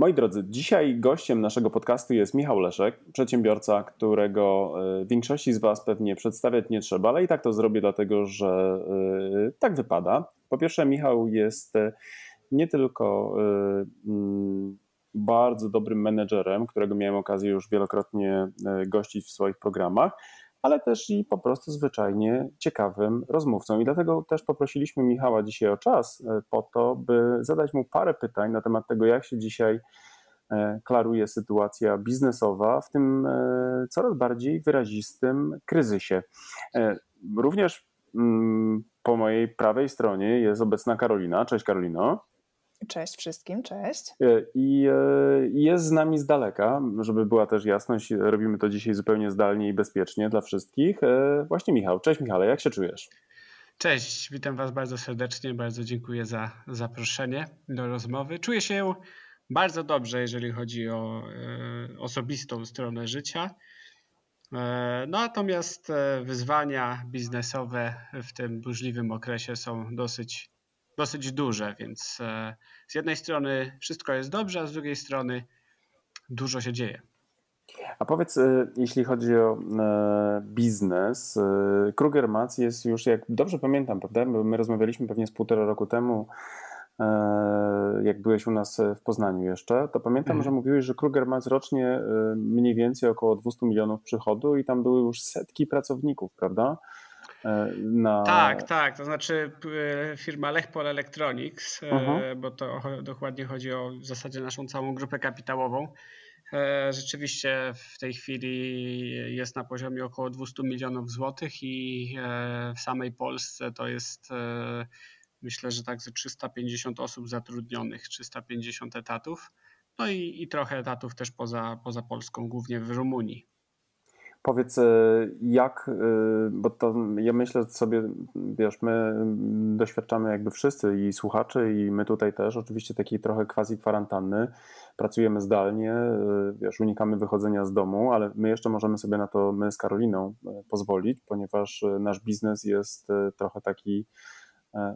Moi drodzy, dzisiaj gościem naszego podcastu jest Michał Leszek, przedsiębiorca, którego e, większości z Was pewnie przedstawiać nie trzeba, ale i tak to zrobię, dlatego że e, tak wypada. Po pierwsze, Michał jest e, nie tylko mm, bardzo dobrym menedżerem, którego miałem okazję już wielokrotnie gościć w swoich programach, ale też i po prostu zwyczajnie ciekawym rozmówcą. I dlatego też poprosiliśmy Michała dzisiaj o czas e, po to, by zadać mu parę pytań na temat tego, jak się dzisiaj e, klaruje sytuacja biznesowa w tym e, coraz bardziej wyrazistym kryzysie. Również mm, po mojej prawej stronie jest obecna Karolina. Cześć Karolino. Cześć wszystkim, cześć. E, I e, jest z nami z daleka, żeby była też jasność, robimy to dzisiaj zupełnie zdalnie i bezpiecznie dla wszystkich. E, właśnie Michał. Cześć Michale, jak się czujesz? Cześć, witam Was bardzo serdecznie, bardzo dziękuję za zaproszenie do rozmowy. Czuję się bardzo dobrze, jeżeli chodzi o osobistą stronę życia. Natomiast wyzwania biznesowe w tym burzliwym okresie są dosyć dosyć duże, więc e, z jednej strony wszystko jest dobrze, a z drugiej strony dużo się dzieje. A powiedz, e, jeśli chodzi o e, biznes, Kruger Mats jest już, jak dobrze pamiętam, prawda? My rozmawialiśmy pewnie z półtora roku temu, jak byłeś u nas w Poznaniu jeszcze, to pamiętam, mhm. że mówiłeś, że Kruger Mats rocznie mniej więcej około 200 milionów przychodu i tam były już setki pracowników, prawda? E, na... Tak, tak. To znaczy e, firma Lechpol Electronics, e. Mhm. bo to dokładnie chodzi o w zasadzie naszą całą grupę kapitałową. Rzeczywiście w tej chwili jest na poziomie około 200 milionów złotych i w samej Polsce to jest myślę, że tak ze 350 osób zatrudnionych, 350 etatów. No i, i trochę etatów też poza, poza Polską, głównie w Rumunii. Powiedz, e, jak, e, bo to ja myślę sobie, wiesz, my doświadczamy jakby wszyscy i słuchacze, i my tutaj też, oczywiście takiej trochę quasi kwarantanny, pracujemy zdalnie, e, wiesz, unikamy wychodzenia z domu, ale my jeszcze możemy sobie na to, my z Karoliną, pozwolić, ponieważ nasz biznes jest trochę taki,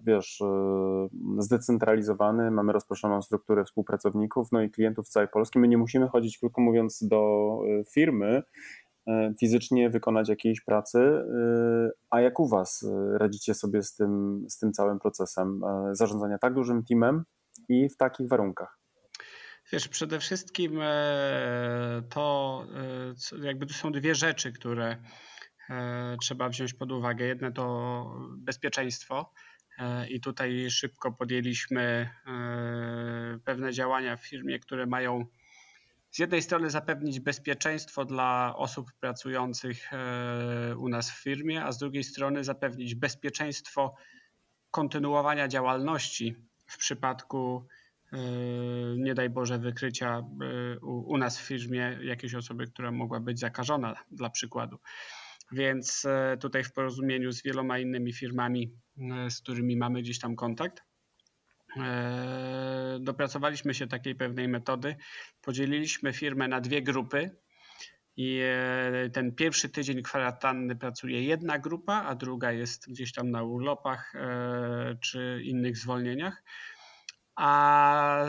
wiesz, zdecentralizowany, mamy rozproszoną strukturę współpracowników, no i klientów z całej Polski. My nie musimy chodzić, krótko mówiąc, do firmy fizycznie wykonać jakiejś pracy. E, a jak u Was e, radzicie sobie z tym, z tym całym procesem zarządzania tak dużym teamem i w takich warunkach? Wiesz, przede wszystkim to jakby to są dwie rzeczy, które trzeba wziąć pod uwagę. Jedne to bezpieczeństwo. I tutaj szybko podjęliśmy pewne działania w firmie, które mają z jednej strony zapewnić bezpieczeństwo dla osób pracujących e, u nas w firmie, a z drugiej strony zapewnić bezpieczeństwo kontynuowania działalności w przypadku e, nie daj Boże wykrycia e, u, nas w firmie jakiejś osoby, która mogła być zakażona dla przykładu. Więc tutaj w porozumieniu z wieloma innymi firmami, z którymi mamy gdzieś tam kontakt, dopracowaliśmy się takiej pewnej metody. Podzieliliśmy firmę na dwie grupy. I e, ten pierwszy tydzień kwarantanny pracuje jedna grupa, a druga jest gdzieś tam na urlopach e, czy innych zwolnieniach a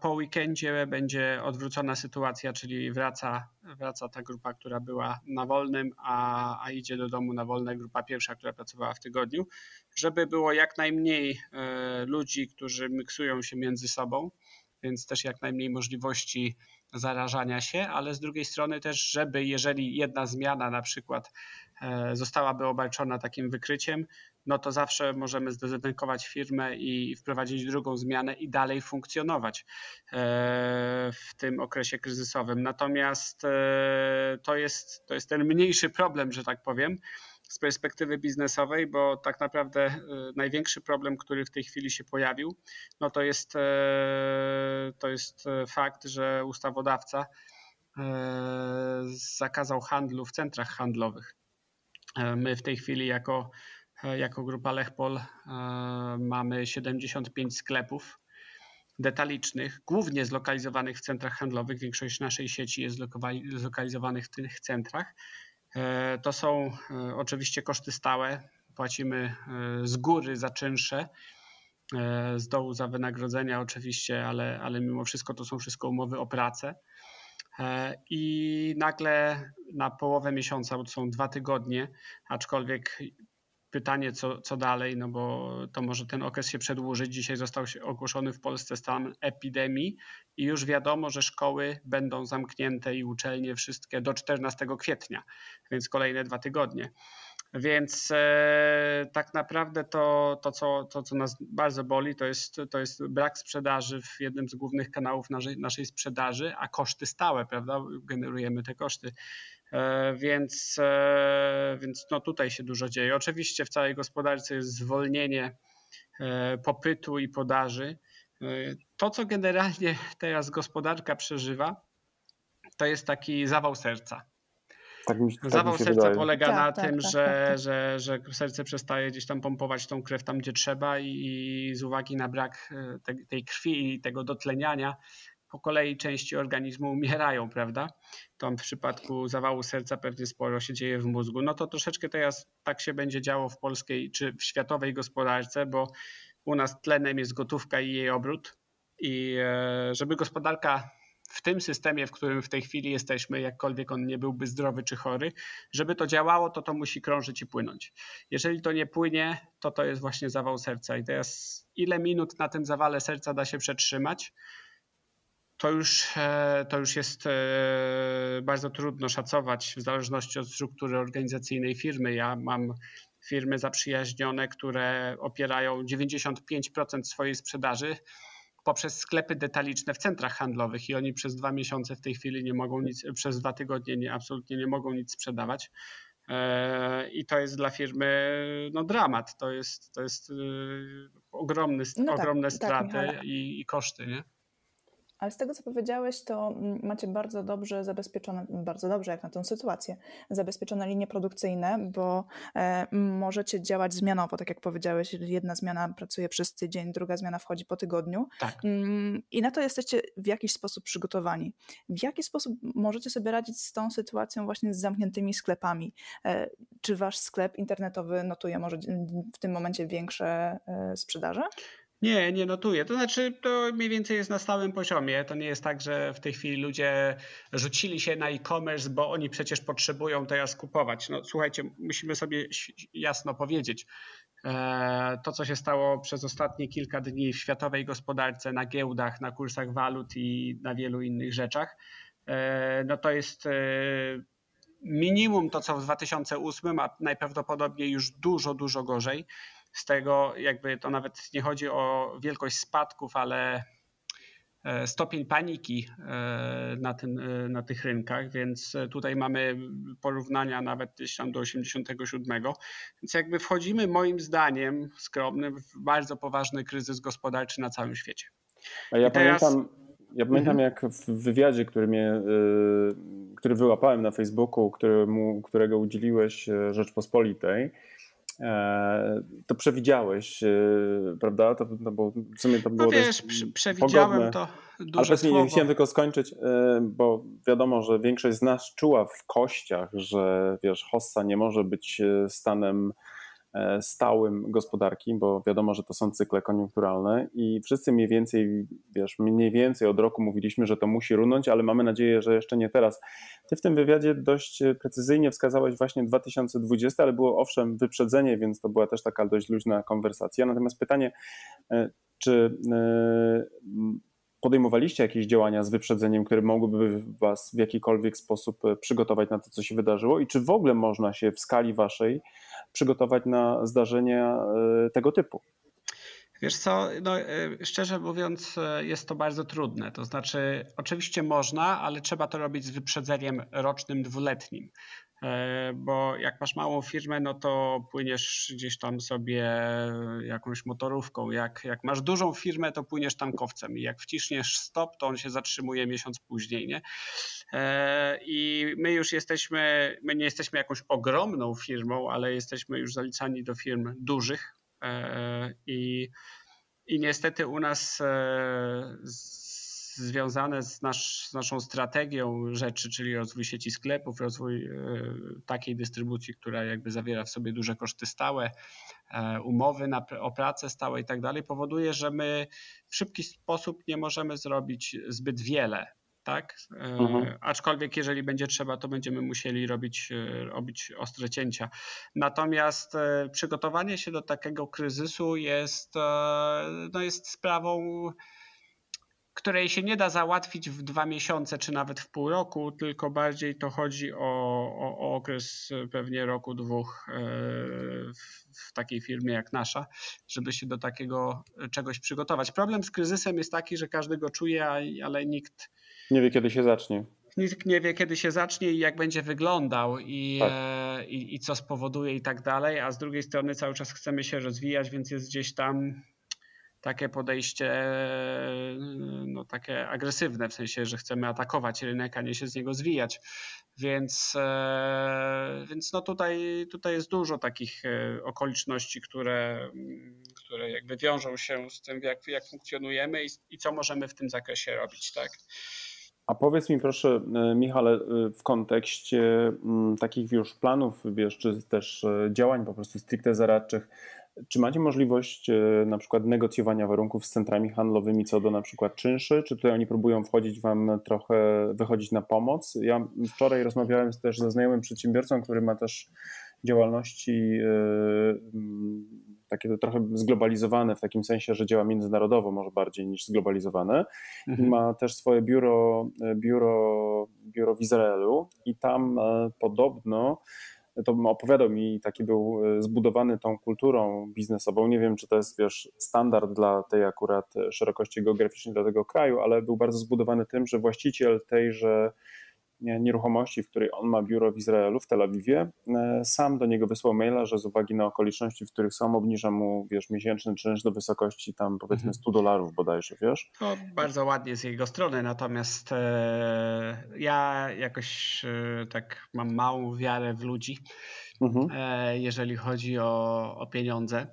po weekendzie będzie odwrócona sytuacja, czyli wraca, wraca ta grupa, która była na wolnym, a, a idzie do domu na wolne. Grupa pierwsza, która pracowała w tygodniu, żeby było jak najmniej e, ludzi, którzy miksują się między sobą, więc też jak najmniej możliwości zarażania się, ale z drugiej strony też, żeby jeżeli jedna zmiana na przykład e, zostałaby obarczona takim wykryciem, no to zawsze możemy zdezynfekować firmę i wprowadzić drugą zmianę i dalej funkcjonować e, w tym okresie kryzysowym. Natomiast e, to jest, to jest ten mniejszy problem, że tak powiem, z perspektywy biznesowej, bo tak naprawdę e, największy problem, który w tej chwili się pojawił, no to jest, to jest fakt, że ustawodawca zakazał handlu w centrach handlowych. My w tej chwili jako jako grupa Lechpol e, mamy 75 sklepów detalicznych, głównie zlokalizowanych w centrach handlowych. Większość naszej sieci jest zlokalizowanych w tych centrach. E, to są oczywiście koszty stałe. Płacimy z góry za czynsze. z dołu za wynagrodzenia oczywiście, ale, ale mimo wszystko to są wszystko umowy o pracę. I nagle na połowę miesiąca, bo to są dwa tygodnie, aczkolwiek pytanie, co, co dalej, no bo to może ten okres się przedłużyć. Dzisiaj został ogłoszony w Polsce stan epidemii i już wiadomo, że szkoły będą zamknięte i uczelnie wszystkie do 14 kwietnia, więc kolejne dwa tygodnie. Więc e, tak naprawdę to, to, co, to, co nas bardzo boli, to jest, to jest brak sprzedaży w jednym z głównych kanałów naszej, naszej sprzedaży, a koszty stałe, prawda? Generujemy te koszty. E, więc, e, więc no tutaj się dużo dzieje. Oczywiście w całej gospodarce jest zwolnienie e, popytu i podaży. To, co generalnie teraz gospodarka przeżywa, to jest taki zawał serca. Tak mi, tak Zawał serca wydaje. polega tak, na tak, tym, tak, że, tak, tak. że, że serce przestaje gdzieś tam pompować tą krew tam, gdzie trzeba i, i z uwagi na brak tej, tej krwi i tego dotleniania po kolei części organizmu umierają, prawda? To w przypadku zawału serca pewnie sporo się dzieje w mózgu. No to troszeczkę teraz tak się będzie działo w polskiej czy w światowej gospodarce, bo u nas tlenem jest gotówka i jej obrót. I e, żeby gospodarka w tym systemie, w którym w tej chwili jesteśmy, jakkolwiek on nie byłby zdrowy czy chory, żeby to działało, to to musi krążyć i płynąć. Jeżeli to nie płynie, to to jest właśnie zawał serca. I teraz ile minut na tym zawale serca da się przetrzymać? To już, e, to już jest e, bardzo trudno szacować w zależności od struktury organizacyjnej firmy. Ja mam firmy zaprzyjaźnione, które opierają 95% swojej sprzedaży poprzez sklepy detaliczne w centrach handlowych i oni przez dwa miesiące w tej chwili nie mogą nic, przez dwa tygodnie nie, absolutnie nie mogą nic sprzedawać. E, I to jest dla firmy no, dramat. To jest, to jest ogromny, no tak, ogromne tak, straty tak, i, i koszty. Nie? Ale z tego, co powiedziałeś, to mm, macie bardzo dobrze zabezpieczone, bardzo dobrze jak na tę sytuację, zabezpieczone linie produkcyjne, bo e, możecie działać zmianowo, tak jak powiedziałeś, jedna zmiana pracuje przez tydzień, druga zmiana wchodzi po tygodniu. Tak. Mm, I na to jesteście w jakiś sposób przygotowani. W jaki sposób możecie sobie radzić z tą sytuacją właśnie z zamkniętymi sklepami? E, czy wasz sklep internetowy notuje może w tym momencie większe e, sprzedaże? Nie, nie notuję. To znaczy, to mniej więcej jest na stałym poziomie. To nie jest tak, że w tej chwili ludzie rzucili się na e-commerce, bo oni przecież potrzebują teraz kupować. No słuchajcie, musimy sobie jasno powiedzieć. E, to, co się stało przez ostatnie kilka dni w światowej gospodarce, na giełdach, na kursach walut i na wielu innych rzeczach, e, no to jest e, minimum to, co w 2008, a najprawdopodobniej już dużo, dużo gorzej z tego jakby to nawet nie chodzi o wielkość spadków, ale e, stopień paniki e, na, tym, e, na tych rynkach, więc tutaj mamy porównania nawet gdzieś tam do 87. Więc jakby wchodzimy moim zdaniem skromnym w bardzo poważny kryzys gospodarczy na całym świecie. A ja pamiętam, ja pamiętam mhm. jak w wywiadzie, który, mnie, który wyłapałem na Facebooku, któremu, którego udzieliłeś Rzeczpospolitej, to przewidziałeś, e, prawda? To, no bo w sumie to było no wiesz, przewidziałem pogodne. to duże Ale słowo. chciałem tylko skończyć, e, bo wiadomo, że większość z nas czuła w kościach, że wiesz, hossa nie może być stanem E, stałym gospodarki, bo wiadomo, że to są cykle koniunkturalne i wszyscy mniej więcej, wiesz, mniej więcej od roku mówiliśmy, że to musi runąć, ale mamy nadzieję, że jeszcze nie teraz. Ty w tym wywiadzie dość precyzyjnie wskazałeś właśnie 2020, ale było owszem wyprzedzenie, więc to była też taka dość luźna konwersacja. Natomiast pytanie, e, czy e, podejmowaliście jakieś działania z wyprzedzeniem, które mogłyby Was w jakikolwiek sposób przygotować na to, co się wydarzyło i czy w ogóle można się w skali Waszej przygotować na zdarzenia e, tego typu? Wiesz co, no, e, szczerze mówiąc, e, jest to bardzo trudne. To znaczy, oczywiście można, ale trzeba to robić z wyprzedzeniem rocznym, dwuletnim. Bo jak masz małą firmę, no to płyniesz gdzieś tam sobie jakąś motorówką. Jak, jak masz dużą firmę, to płyniesz tankowcem. I jak wciśniesz stop, to on się zatrzymuje miesiąc później. Nie? E, I my już jesteśmy, my nie jesteśmy jakąś ogromną firmą, ale jesteśmy już zaliczani do firm dużych e, i, i niestety u nas e, związane z, nasz, z, naszą strategią rzeczy, czyli rozwój sieci sklepów, rozwój takiej dystrybucji, która jakby zawiera w sobie duże koszty stałe, umowy na, o pracę stałe i tak dalej, powoduje, że my w szybki sposób nie możemy zrobić zbyt wiele tak? Mhm. Aczkolwiek jeżeli będzie trzeba, to będziemy musieli robić, robić ostre cięcia. Natomiast przygotowanie się do takiego kryzysu jest, no jest sprawą której się nie da załatwić w dwa miesiące czy nawet w pół roku, tylko bardziej to chodzi o, o, o okres pewnie roku, dwóch e, w takiej firmie jak nasza, żeby się do takiego czegoś przygotować. Problem z kryzysem jest taki, że każdy go czuje, ale nikt nie wie, kiedy się zacznie. Nikt nie wie, kiedy się zacznie i jak będzie wyglądał i, tak. e, i, i co spowoduje i tak dalej, a z drugiej strony cały czas chcemy się rozwijać, więc jest gdzieś tam takie podejście no, takie agresywne, w sensie, że chcemy atakować rynek, a nie się z niego zwijać. Więc, e, więc no tutaj, tutaj jest dużo takich e, okoliczności, które, które jakby wiążą się z tym, jak, jak funkcjonujemy i, i co możemy w tym zakresie robić. Tak? A powiedz mi proszę, e, Michale, w kontekście takich już planów, wiesz, czy też działań po prostu stricte zaradczych, czy macie możliwość e, na przykład negocjowania warunków z centrami handlowymi co do na przykład czynszy? Czy tutaj oni próbują wchodzić wam trochę, wychodzić na pomoc? Ja wczoraj rozmawiałem też ze znajomym przedsiębiorcą, który ma też działalności e, takie trochę zglobalizowane w takim sensie, że działa międzynarodowo może bardziej niż zglobalizowane. Mhm. Ma też swoje biuro, e, biuro, biuro w Izraelu i tam podobno to opowiadał mi, taki był e, zbudowany tą kulturą biznesową. Nie wiem, czy to jest wiesz, standard dla tej akurat szerokości geograficznej dla tego kraju, ale był bardzo zbudowany tym, że właściciel tejże nieruchomości, w której on ma biuro w Izraelu, w Tel Awiwie, e, sam do niego wysłał maila, że z uwagi na okoliczności, w których są, obniża mu, wiesz, miesięczny czynsz do wysokości tam powiedzmy 100 mhm. dolarów bodajże, wiesz? To bardzo ładnie z jego strony, natomiast e, ja jakoś e, tak mam małą wiarę w ludzi, mhm. e, jeżeli chodzi o, o pieniądze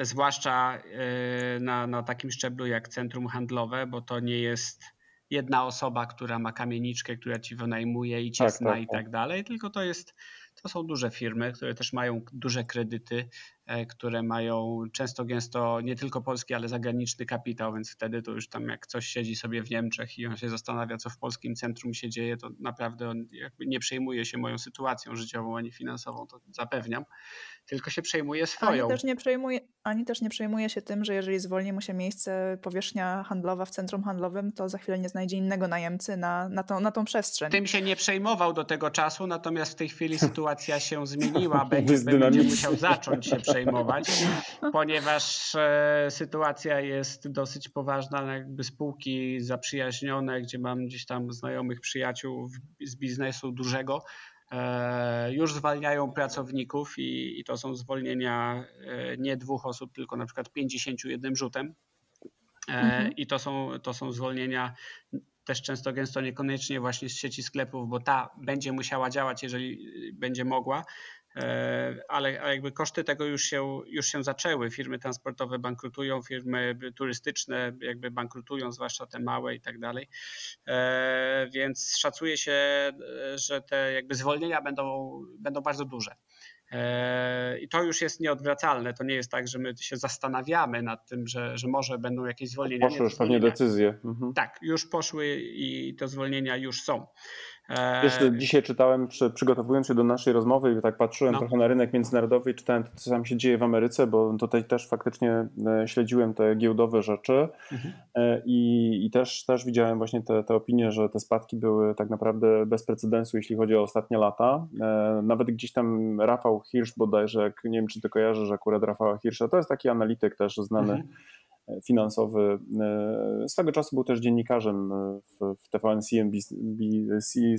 zwłaszcza e, na, na takim szczeblu jak centrum handlowe, bo to nie jest jedna osoba, która ma kamieniczkę, która ci wynajmuje i cię tak, zna tak, i tak, tak dalej, tylko to jest to są duże firmy, które też mają duże kredyty, które mają często gęsto nie tylko polski, ale zagraniczny kapitał, więc wtedy to już tam jak coś siedzi sobie w Niemczech i on się zastanawia, co w polskim centrum się dzieje, to naprawdę on nie przejmuje się moją sytuacją życiową ani finansową, to zapewniam tylko się przejmuje swoją. Ani też, nie przejmuje, ani też nie przejmuje się tym, że jeżeli zwolni mu się miejsce, powierzchnia handlowa w centrum handlowym, to za chwilę nie znajdzie innego najemcy na, na, tą, na tą przestrzeń. Tym się nie przejmował do tego czasu, natomiast w tej chwili sytuacja się zmieniła. Będzie, będzie musiał zacząć się przejmować, ponieważ e, sytuacja jest dosyć poważna. Jakby spółki zaprzyjaźnione, gdzie mam gdzieś tam znajomych przyjaciół z biznesu dużego, E, już zwalniają pracowników i, i, to są zwolnienia e, nie dwóch osób, tylko na przykład 51 rzutem. E, mhm. I to są, to są zwolnienia też często gęsto niekoniecznie właśnie z sieci sklepów, bo ta będzie musiała działać, jeżeli będzie mogła, E, ale, jakby koszty tego już się, już się zaczęły. Firmy transportowe bankrutują, firmy turystyczne jakby bankrutują, zwłaszcza te małe i tak dalej. E, więc szacuje się, że te jakby zwolnienia będą, będą bardzo duże. E, I to już jest nieodwracalne. To nie jest tak, że my się zastanawiamy nad tym, że, że może będą jakieś zwolnienia. Poszły już pewnie decyzje. Mhm. Tak, już poszły i te zwolnienia już są. Wiesz, dzisiaj czytałem, przy, przygotowując się do naszej rozmowy i tak patrzyłem no. trochę na rynek międzynarodowy i czytałem to, co tam się dzieje w Ameryce, bo tutaj też faktycznie e, śledziłem te giełdowe rzeczy mhm. E, i, i też, też widziałem właśnie te, te opinie, że te spadki były tak naprawdę bez precedensu, jeśli chodzi o ostatnie lata. E, nawet gdzieś tam Rafał Hirsch bodajże, jak, nie wiem czy ty kojarzysz akurat Rafała Hirscha, to jest taki analityk też znany mhm finansowy. E, swego czasu był też dziennikarzem e, w, w TVN, CNBC,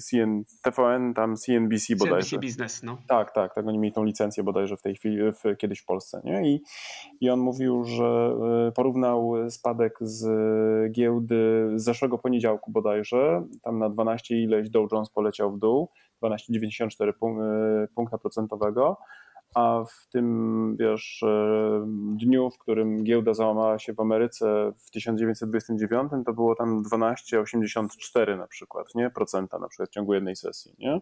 CN, TVN, tam CNBC bodajże. CNBC Business, no. Tak, tak, tak, oni mieli tą licencję bodajże w tej chwili, w, kiedyś w Polsce, nie? I, I on mówił, że e, porównał spadek z giełdy z zeszłego poniedziałku bodajże, tam na 12 ileś Dow Jones poleciał w dół, 12,94 punkta procentowego, a w tym, wiesz, e, dniu, w którym giełda załamała się w Ameryce w 1929, to było tam 12,84 na przykład, nie? Procenta na przykład w ciągu jednej sesji, nie?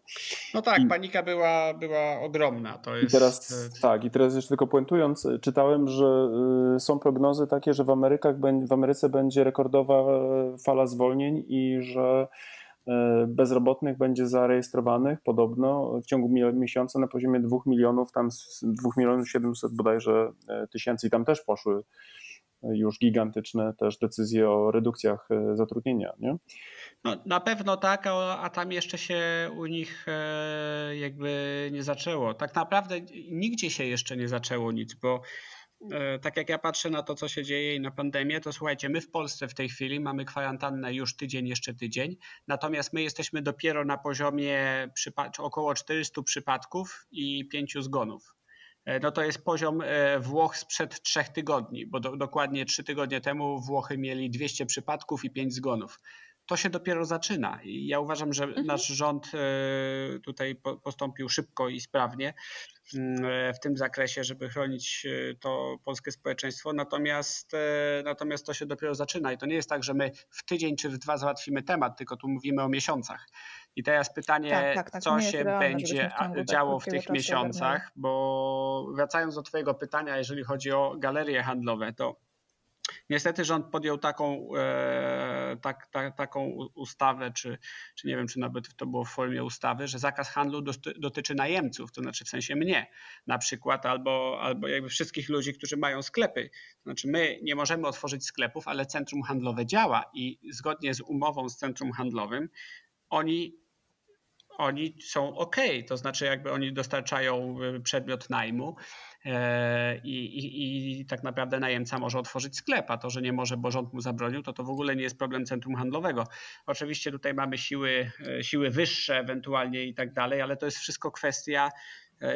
No tak, I, panika była, była ogromna. To jest... I teraz, tak, i teraz jeszcze tylko puentując, czytałem, że są prognozy takie, że w, Amerykach, w Ameryce będzie rekordowa e, fala zwolnień i że E, bezrobotnych będzie zarejestrowanych podobno w ciągu miesiąca na poziomie 2 milionów, tam 2 milionów 700 bodajże e, tysięcy i tam też poszły już gigantyczne też decyzje o redukcjach e, zatrudnienia, nie? No, na pewno tak, a, a tam jeszcze się u nich jakby nie zaczęło. Tak naprawdę nigdzie się jeszcze nie zaczęło nic, bo E, tak jak ja patrzę na to, co się dzieje i na pandemię, to słuchajcie, my w Polsce w tej chwili mamy kwarantannę już tydzień, jeszcze tydzień, natomiast my jesteśmy dopiero na poziomie około 400 przypadków i 5 zgonów. E, no to jest poziom e, Włoch sprzed trzech tygodni, bo do, dokładnie trzy tygodnie temu Włochy mieli 200 przypadków i 5 zgonów to się dopiero zaczyna. I ja uważam, że mhm. nasz rząd tutaj postąpił szybko i sprawnie. Mm, w tym zakresie, żeby chronić e, to polskie społeczeństwo. Natomiast, e, natomiast to się dopiero zaczyna i to nie jest tak, że my w tydzień czy w dwa załatwimy temat, tylko tu mówimy o miesiącach. I teraz pytanie, tak, tak, tak. co się realne, będzie tak działo w tych miesiącach, bo wracając do Twojego pytania, jeżeli chodzi o galerie handlowe, to Niestety rząd podjął taką, e, tak, tak, taką ustawę, czy, czy nie wiem, czy nawet to było w formie ustawy, że zakaz handlu dotyczy najemców, to znaczy w sensie mnie na przykład, albo, albo jakby wszystkich ludzi, którzy mają sklepy. To znaczy my nie możemy otworzyć sklepów, ale centrum handlowe działa i zgodnie z umową z centrum handlowym oni oni są ok, to znaczy jakby oni dostarczają e, przedmiot najmu i, i, i, tak naprawdę najemca może otworzyć sklep, a to, że nie może, bo rząd mu zabronił, to to w ogóle nie jest problem centrum handlowego. Oczywiście tutaj mamy siły, e, siły wyższe ewentualnie i tak dalej, ale to jest wszystko kwestia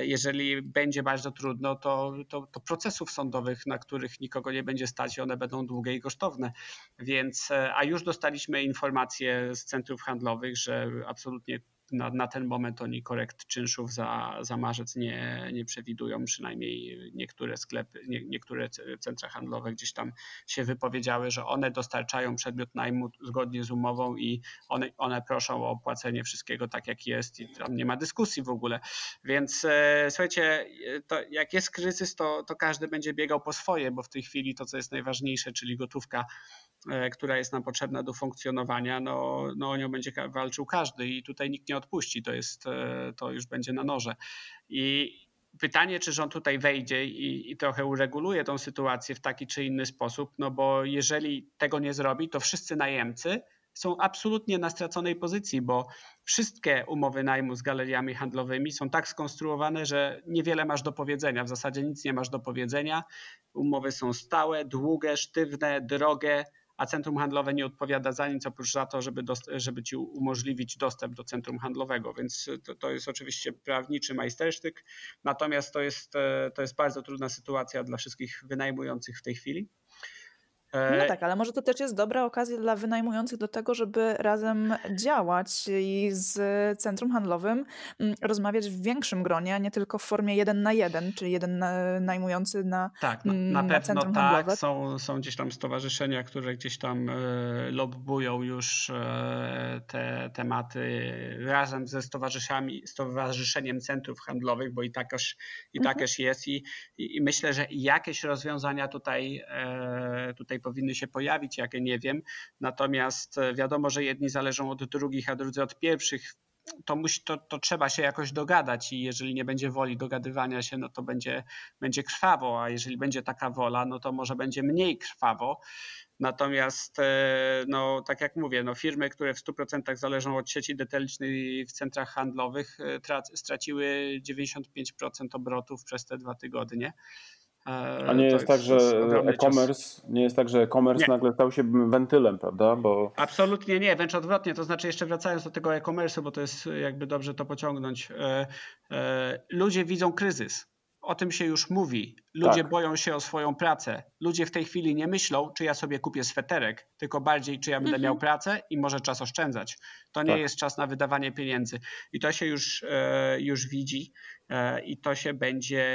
jeżeli będzie bardzo trudno, to, to, to, procesów sądowych, na których nikogo nie będzie stać i one będą długie i kosztowne. Więc, a już dostaliśmy informacje z centrów handlowych, że absolutnie na, na ten moment oni korekt czynszów za, za marzec nie, nie przewidują, przynajmniej niektóre sklepy, nie, niektóre centra handlowe gdzieś tam się wypowiedziały, że one dostarczają przedmiot najmu zgodnie z umową i one, one proszą o opłacenie wszystkiego tak jak jest i tam nie ma dyskusji w ogóle. Więc e, słuchajcie, to jak jest kryzys, to, to każdy będzie biegał po swoje, bo w tej chwili to, co jest najważniejsze, czyli gotówka E, która jest nam potrzebna do funkcjonowania, no, no o nią będzie walczył każdy i tutaj nikt nie odpuści, to, jest, e, to już będzie na noże. I pytanie, czy rząd tutaj wejdzie i, i trochę ureguluje tą sytuację w taki czy inny sposób, no bo jeżeli tego nie zrobi, to wszyscy najemcy są absolutnie na straconej pozycji, bo wszystkie umowy najmu z galeriami handlowymi są tak skonstruowane, że niewiele masz do powiedzenia, w zasadzie nic nie masz do powiedzenia. Umowy są stałe, długie, sztywne, drogie, a centrum handlowe nie odpowiada za nic oprócz za to, żeby, żeby ci umożliwić dostęp do centrum handlowego. Więc to, to jest oczywiście prawniczy majstersztyk, natomiast to jest, e, to jest bardzo trudna sytuacja dla wszystkich wynajmujących w tej chwili. No tak, ale może to też jest dobra okazja dla wynajmujących do tego, żeby razem działać i z centrum handlowym mm, rozmawiać w większym gronie, a nie tylko w formie jeden na jeden, czyli jeden najmujący na Tak, na, na, na pewno tak. Handlowe. Są, są gdzieś tam stowarzyszenia, które gdzieś tam e, lobbują już e, te tematy razem ze stowarzyszeniami, stowarzyszeniem centrów handlowych, bo i takoż, i mhm. takoż jest i, i, myślę, że jakieś rozwiązania tutaj, e, tutaj powinny się pojawić, jakie nie wiem. Natomiast e, wiadomo, że jedni zależą od drugich, a drudzy od pierwszych. To, musi, to, to trzeba się jakoś dogadać i jeżeli nie będzie woli dogadywania się, no to będzie, będzie krwawo, a jeżeli będzie taka wola, no to może będzie mniej krwawo. Natomiast, e, no, tak jak mówię, no, firmy, które w 100% zależą od sieci detalicznej w centrach handlowych, e, straciły 95% obrotów przez te dwa tygodnie. A nie jest, jest, tak, że e-commerce nie jest tak, że e-commerce nagle stał się wentylem, prawda? Bo... Absolutnie nie, wręcz odwrotnie. To znaczy, jeszcze wracając do tego e-commerce'u, bo to jest jakby dobrze to pociągnąć. E, e, ludzie widzą kryzys. O tym się już mówi, Ludzie Tak. boją się o swoją pracę. Ludzie w tej chwili nie myślą, czy ja sobie kupię sweterek, tylko bardziej, czy ja będę Mhm. miał pracę i może czas oszczędzać. To nie Tak. jest czas na wydawanie pieniędzy. I to się już, e, już widzi e, i to się będzie.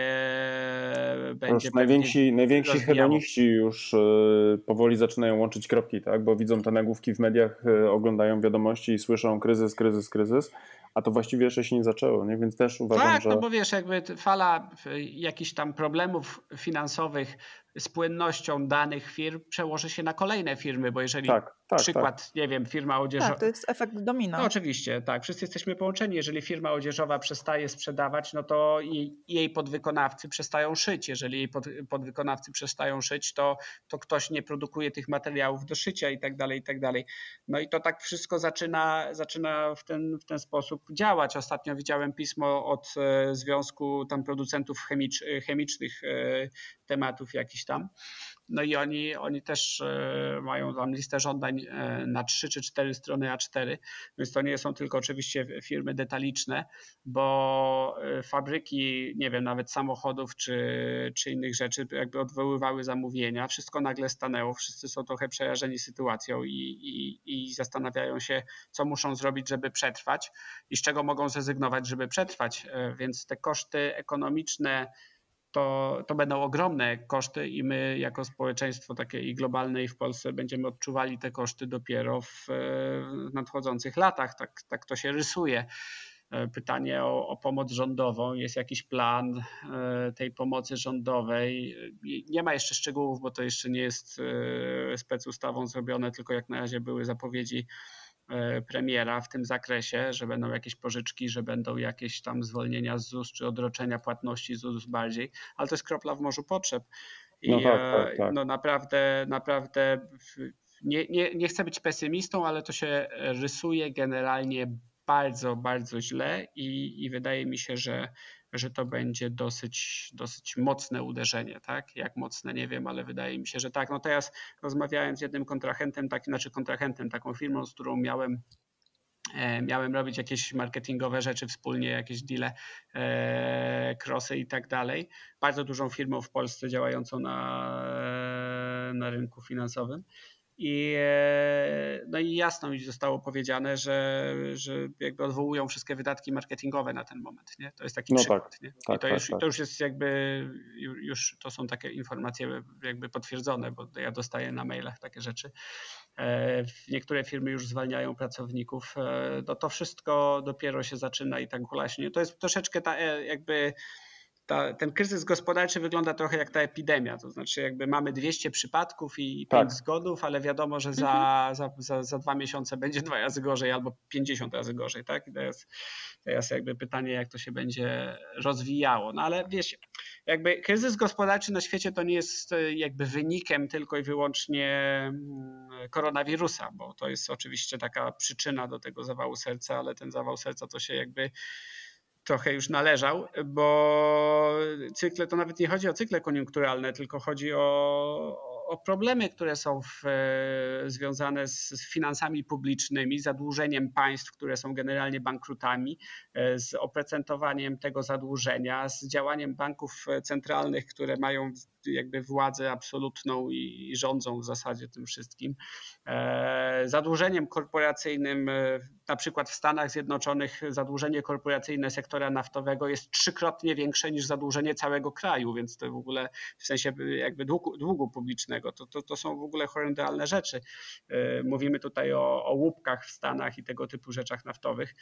będzie najwięksi, najwięksi rozwijało. hedoniści już y, powoli zaczynają łączyć kropki, tak? Bo widzą te nagłówki w mediach, oglądają wiadomości i słyszą kryzys, kryzys, kryzys, a to właściwie jeszcze się nie zaczęło, nie? Więc też uważam, tak, że... no bo wiesz, jakby fala jakichś tam problemów finansowych z płynnością danych firm przełoży się na kolejne firmy, bo jeżeli Tak, tak, przykład, nie wiem, firma odzieżowa. Tak, to jest efekt domino. No oczywiście, tak. Wszyscy jesteśmy połączeni. Jeżeli firma odzieżowa przestaje sprzedawać, no to jej, jej podwykonawcy przestają szyć. Jeżeli jej pod, podwykonawcy przestają szyć, to, to ktoś nie produkuje tych materiałów do szycia i tak dalej, i tak dalej. No i to tak wszystko zaczyna, zaczyna w, ten, w ten sposób działać. Ostatnio widziałem pismo od e, Związku tam producentów chemicz, chemicznych e, tematów jakiś tam. No i oni, oni też e, mają tam listę żądań e, na 3 czy 4 strony A4, więc to nie są tylko oczywiście firmy detaliczne, bo e, fabryki, nie wiem, nawet samochodów czy, czy innych rzeczy jakby odwoływały zamówienia, wszystko nagle stanęło, wszyscy są trochę przerażeni sytuacją i, i, i zastanawiają się, co muszą zrobić, żeby przetrwać i z czego mogą zrezygnować, żeby przetrwać, więc te koszty ekonomiczne to, to będą ogromne koszty i my jako społeczeństwo takie i globalne i w Polsce będziemy odczuwali te koszty dopiero w nadchodzących latach. Tak, tak to się rysuje. E, Pytanie o, o pomoc rządową. Jest jakiś plan e, tej pomocy rządowej. Nie ma jeszcze szczegółów, bo to jeszcze nie jest e, specustawą zrobione, tylko jak na razie były zapowiedzi premiera w tym zakresie, że będą jakieś pożyczki, że będą jakieś tam zwolnienia z ZUS czy odroczenia płatności z ZUS bardziej, ale to jest kropla w morzu potrzeb. I No tak, tak, e, tak. no naprawdę, naprawdę nie, nie, nie chcę być pesymistą, ale to się rysuje generalnie bardzo, bardzo źle i, i wydaje mi się, że, że to będzie dosyć, dosyć mocne uderzenie, tak? Jak mocne, nie wiem, ale wydaje mi się, że tak. No teraz rozmawiałem z jednym kontrahentem, tak, znaczy kontrahentem, taką firmą, z którą miałem e, miałem robić jakieś marketingowe rzeczy wspólnie, jakieś deale, e, crossy i tak dalej. Bardzo dużą firmą w Polsce działającą na, na rynku finansowym. I, e, no i jasno mi zostało powiedziane, że, że jakby odwołują wszystkie wydatki marketingowe na ten moment. Nie? To jest taki No przykład. tak, nie? I tak, to, tak, już, tak. to już jest jakby, ju- już to są takie informacje jakby potwierdzone, bo ja dostaję na mailach takie rzeczy. E, Niektóre firmy już zwalniają pracowników. E, No to wszystko dopiero się zaczyna i tak hulaśnie. To jest troszeczkę ta jakby ta, ten kryzys gospodarczy wygląda trochę jak ta epidemia, to znaczy jakby mamy 200 przypadków i 5 Tak. zgonów, ale wiadomo, że za, za, za, za dwa miesiące będzie dwa razy gorzej albo 50 razy gorzej, tak? I teraz, teraz jakby pytanie, jak to się będzie rozwijało. No ale wiesz, jakby kryzys gospodarczy na świecie to nie jest e, jakby wynikiem tylko i wyłącznie mm, koronawirusa, bo to jest oczywiście taka przyczyna do tego zawału serca, ale ten zawał serca to się jakby trochę już należał, bo cykle to nawet nie chodzi o cykle koniunkturalne, tylko chodzi o, o problemy, które są w, e, związane z, z finansami publicznymi, zadłużeniem państw, które są generalnie bankrutami, e, z oprocentowaniem tego zadłużenia, z działaniem banków centralnych, które mają jakby władzę absolutną i, i rządzą w zasadzie tym wszystkim, e, zadłużeniem korporacyjnym, e, na przykład w Stanach Zjednoczonych zadłużenie korporacyjne sektora naftowego jest trzykrotnie większe niż zadłużenie całego kraju, więc to w ogóle w sensie jakby długu, długu publicznego, to, to, to są w ogóle horrendalne rzeczy. E, Mówimy tutaj o, o łupkach w Stanach i tego typu rzeczach naftowych.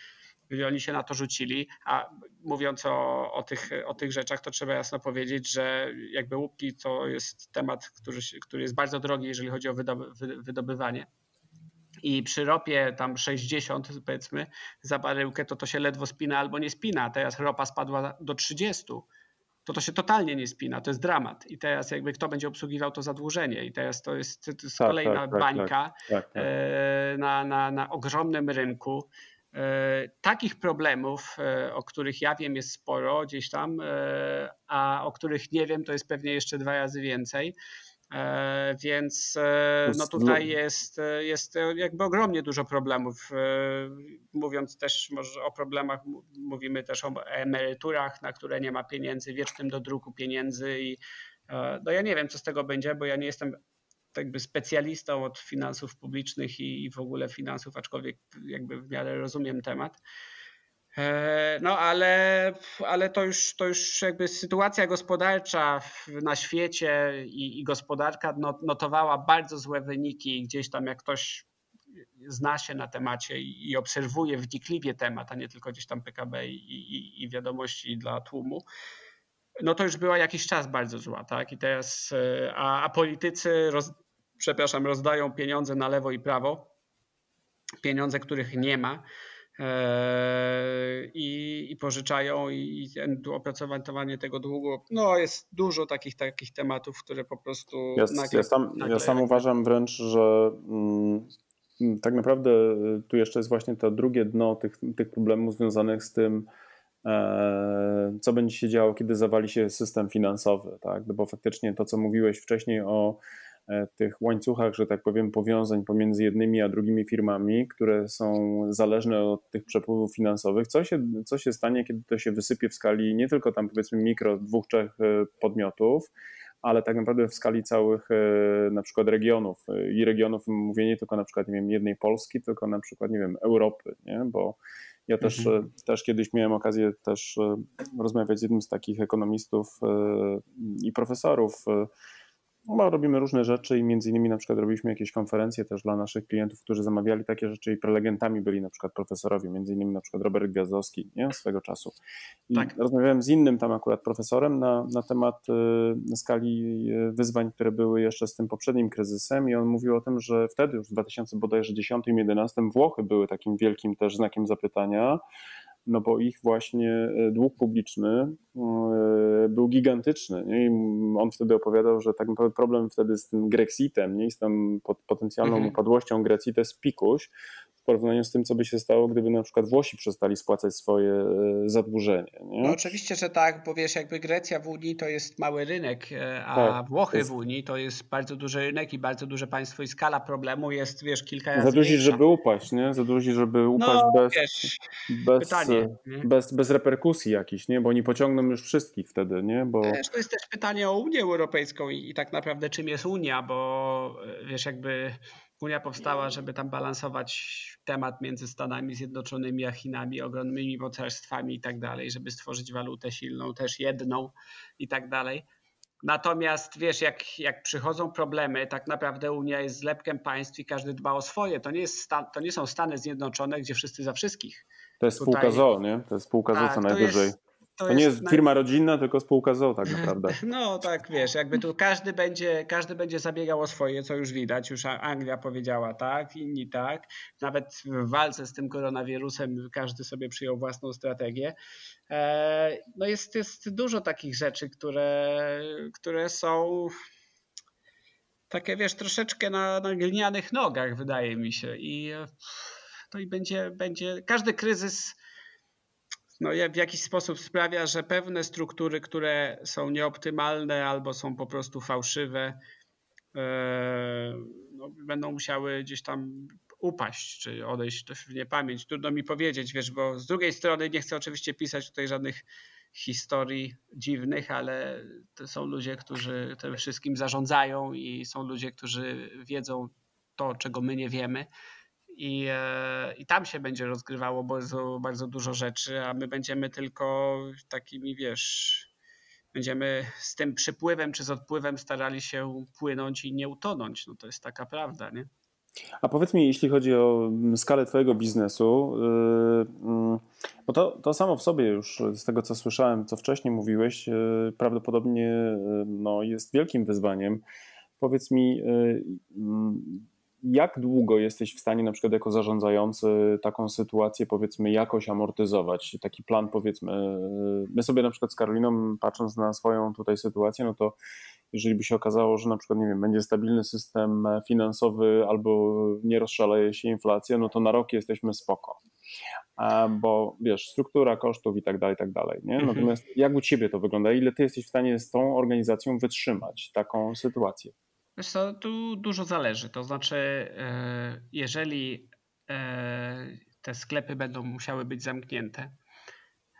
I oni się na to rzucili, a mówiąc o, o, tych, o tych rzeczach, to trzeba jasno powiedzieć, że jakby łupki to jest temat, który, który jest bardzo drogi, jeżeli chodzi o wydoby, wy- wydobywanie. I przy ropie tam 60 powiedzmy za baryłkę, to to się ledwo spina albo nie spina. Teraz ropa spadła do 30 to to się totalnie nie spina, to jest dramat. I teraz jakby kto będzie obsługiwał to zadłużenie i teraz to jest, to jest Tak, kolejna tak, tak, bańka Tak, tak. e, na, na, na ogromnym rynku. E, Takich problemów, e, o których ja wiem, jest sporo gdzieś tam, a o których nie wiem, to jest pewnie jeszcze dwa razy więcej. E, więc e, no tutaj jest, jest jakby ogromnie dużo problemów. Mówiąc też może o problemach, mówimy też o emeryturach, na które nie ma pieniędzy, wiecznym do druku pieniędzy i no ja nie wiem, co z tego będzie, bo ja nie jestem jakby specjalistą od finansów publicznych i w ogóle finansów, aczkolwiek jakby w miarę rozumiem temat. E, no ale, ale to, już, to już jakby sytuacja gospodarcza na świecie i, i gospodarka notowała bardzo złe wyniki. Gdzieś tam jak ktoś zna się na temacie i, obserwuje wnikliwie temat, a nie tylko gdzieś tam PKB i, i, i wiadomości dla tłumu, no to już była jakiś czas bardzo zła, tak? I teraz, e, a, a politycy, roz, przepraszam, rozdają pieniądze na lewo i prawo, pieniądze, których nie ma i, i pożyczają i opracowanie tego długu. No jest dużo takich takich tematów, które po prostu. Ja, nagle, ja sam, nagle ja sam uważam wręcz, że mm, tak naprawdę y, tu jeszcze jest właśnie to drugie dno tych, tych problemów związanych z tym, e, co będzie się działo, kiedy zawali się system finansowy, tak? No bo faktycznie to, co mówiłeś wcześniej o tych łańcuchach, że tak powiem, powiązań pomiędzy jednymi a drugimi firmami, które są zależne od tych przepływów finansowych. Co się, co się stanie, kiedy to się wysypie w skali nie tylko tam powiedzmy mikro, dwóch, trzech e, podmiotów, ale tak naprawdę w skali całych e, na przykład regionów i regionów mówię nie tylko na przykład nie wiem, jednej Polski, tylko na przykład nie wiem, Europy, nie? bo ja też, mhm. też kiedyś miałem okazję też rozmawiać z jednym z takich ekonomistów i profesorów no, robimy różne rzeczy i między innymi na przykład robiliśmy jakieś konferencje też dla naszych klientów, którzy zamawiali takie rzeczy i prelegentami byli na przykład profesorowie, między innymi na przykład Robert Gwiazdowski, nie? swego czasu. I tak. rozmawiałem z innym tam akurat profesorem na, na temat y, skali y, wyzwań, które były jeszcze z tym poprzednim kryzysem i on mówił o tym, że wtedy już w 2010 i 2011 Włochy były takim wielkim też znakiem zapytania, no bo ich właśnie e, dług publiczny e, był gigantyczny. Nie? I on wtedy opowiadał, że tak naprawdę problem wtedy z tym Grexitem, nie? z tą potencjalną mhm. upadłością Grecji to jest pikuś, porównaniu z tym, co by się stało, gdyby na przykład Włosi przestali spłacać swoje e, zadłużenie. Nie? No oczywiście, że tak, bo wiesz, jakby Grecja w Unii to jest mały rynek, e, a tak, Włochy jest... w Unii to jest bardzo duży rynek i bardzo duże państwo i skala problemu jest, wiesz, kilka razy Za duży, żeby upaść, nie? Za duży, żeby upaść no, bez, wiesz, bez, pytanie, bez, bez reperkusji jakichś, nie? Bo oni pociągną już wszystkich wtedy, nie? Bo... Wiesz, to jest też pytanie o Unię Europejską i, i tak naprawdę czym jest Unia, bo e, wiesz, jakby Unia powstała, żeby tam balansować temat między Stanami Zjednoczonymi a Chinami, ogromnymi mocarstwami i tak dalej, żeby stworzyć walutę silną, też jedną i tak dalej. Natomiast wiesz, jak, jak przychodzą problemy, tak naprawdę Unia jest zlepkiem państw i każdy dba o swoje. To nie, jest stan, to nie są Stany Zjednoczone, gdzie wszyscy za wszystkich. To jest Tutaj... spółka ZO, nie? To jest spółka tak, ZO co najwyżej. Jest, to, to nie jest firma rodzinna, tylko spółka ZO tak naprawdę. No tak, wiesz, jakby tu każdy będzie, każdy będzie zabiegał o swoje, co już widać, już Anglia powiedziała tak, inni tak. Nawet w walce z tym koronawirusem każdy sobie przyjął własną strategię. E, no jest, jest dużo takich rzeczy, które, które są takie, wiesz, troszeczkę na, na glinianych nogach, wydaje mi się. I to i będzie, będzie każdy kryzys no, w jakiś sposób sprawia, że pewne struktury, które są nieoptymalne albo są po prostu fałszywe, e, no, będą musiały gdzieś tam upaść, czy odejść w niepamięć. Trudno mi powiedzieć, wiesz, bo z drugiej strony nie chcę oczywiście pisać tutaj żadnych historii dziwnych, ale to są ludzie, którzy tym wszystkim zarządzają i są ludzie, którzy wiedzą to, czego my nie wiemy i, e, i tam się będzie rozgrywało bardzo, bardzo dużo rzeczy, a my będziemy tylko takimi, wiesz, będziemy z tym przypływem czy z odpływem starali się płynąć i nie utonąć. No to jest taka prawda, nie? A powiedz mi, jeśli chodzi o skalę Twojego biznesu, yy, bo to, to samo w sobie już z tego, co słyszałem, co wcześniej mówiłeś, yy, prawdopodobnie yy, no, jest wielkim wyzwaniem. Powiedz mi, jak długo jesteś w stanie na przykład jako zarządzający taką sytuację powiedzmy jakoś amortyzować? Taki plan powiedzmy, my sobie na przykład z Karoliną patrząc na swoją tutaj sytuację, no to jeżeli by się okazało, że na przykład nie wiem, będzie stabilny system finansowy albo nie rozszaleje się inflacja, no to na rok jesteśmy spoko. Bo wiesz, struktura kosztów i tak dalej, i tak dalej. Nie? Mhm. Natomiast jak u ciebie to wygląda? Ile ty jesteś w stanie z tą organizacją wytrzymać taką sytuację? Wiesz co, tu dużo zależy. To znaczy, e, jeżeli e, te sklepy będą musiały być zamknięte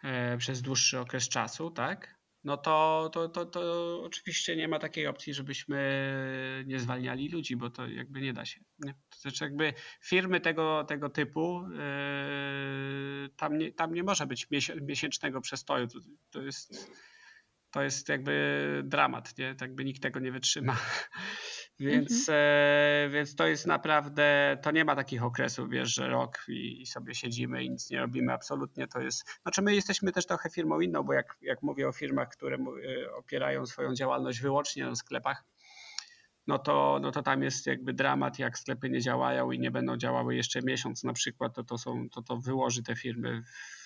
e, przez dłuższy okres czasu, tak? No to, to, to, to oczywiście nie ma takiej opcji, żebyśmy nie zwalniali ludzi, bo to jakby nie da się. Nie? To znaczy jakby firmy tego, tego typu, tam, nie, tam nie może być miesięcznego przestoju. To, to jest to jest jakby dramat, nie? Tak by nikt tego nie wytrzyma. Więc, mhm. e, więc to jest naprawdę, to nie ma takich okresów, wiesz, że rok i, i, sobie siedzimy i nic nie robimy. Absolutnie to jest. Znaczy, my jesteśmy też trochę firmą inną, bo jak, jak mówię o firmach, które e, opierają swoją działalność wyłącznie na sklepach, no to, no to tam jest jakby dramat, jak sklepy nie działają i nie będą działały jeszcze miesiąc na przykład, to to, są, to, to wyłoży te firmy w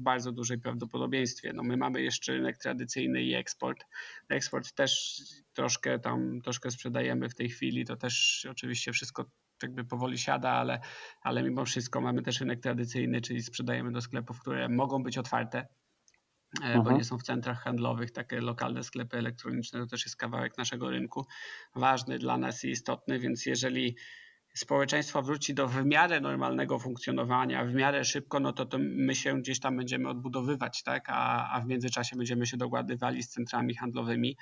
bardzo dużej prawdopodobieństwie. No my mamy jeszcze rynek tradycyjny i eksport. Eksport też troszkę tam, troszkę sprzedajemy w tej chwili, to też oczywiście wszystko jakby powoli siada, ale, ale mimo wszystko mamy też rynek tradycyjny, czyli sprzedajemy do sklepów, które mogą być otwarte, Aha. E, bo nie są w centrach handlowych, takie lokalne sklepy elektroniczne to też jest kawałek naszego rynku, ważny dla nas i istotny, więc jeżeli społeczeństwo wróci do w miarę normalnego funkcjonowania, w miarę szybko, no to, to my się gdzieś tam będziemy odbudowywać, tak? A, a w międzyczasie będziemy się dogadywali z centrami handlowymi,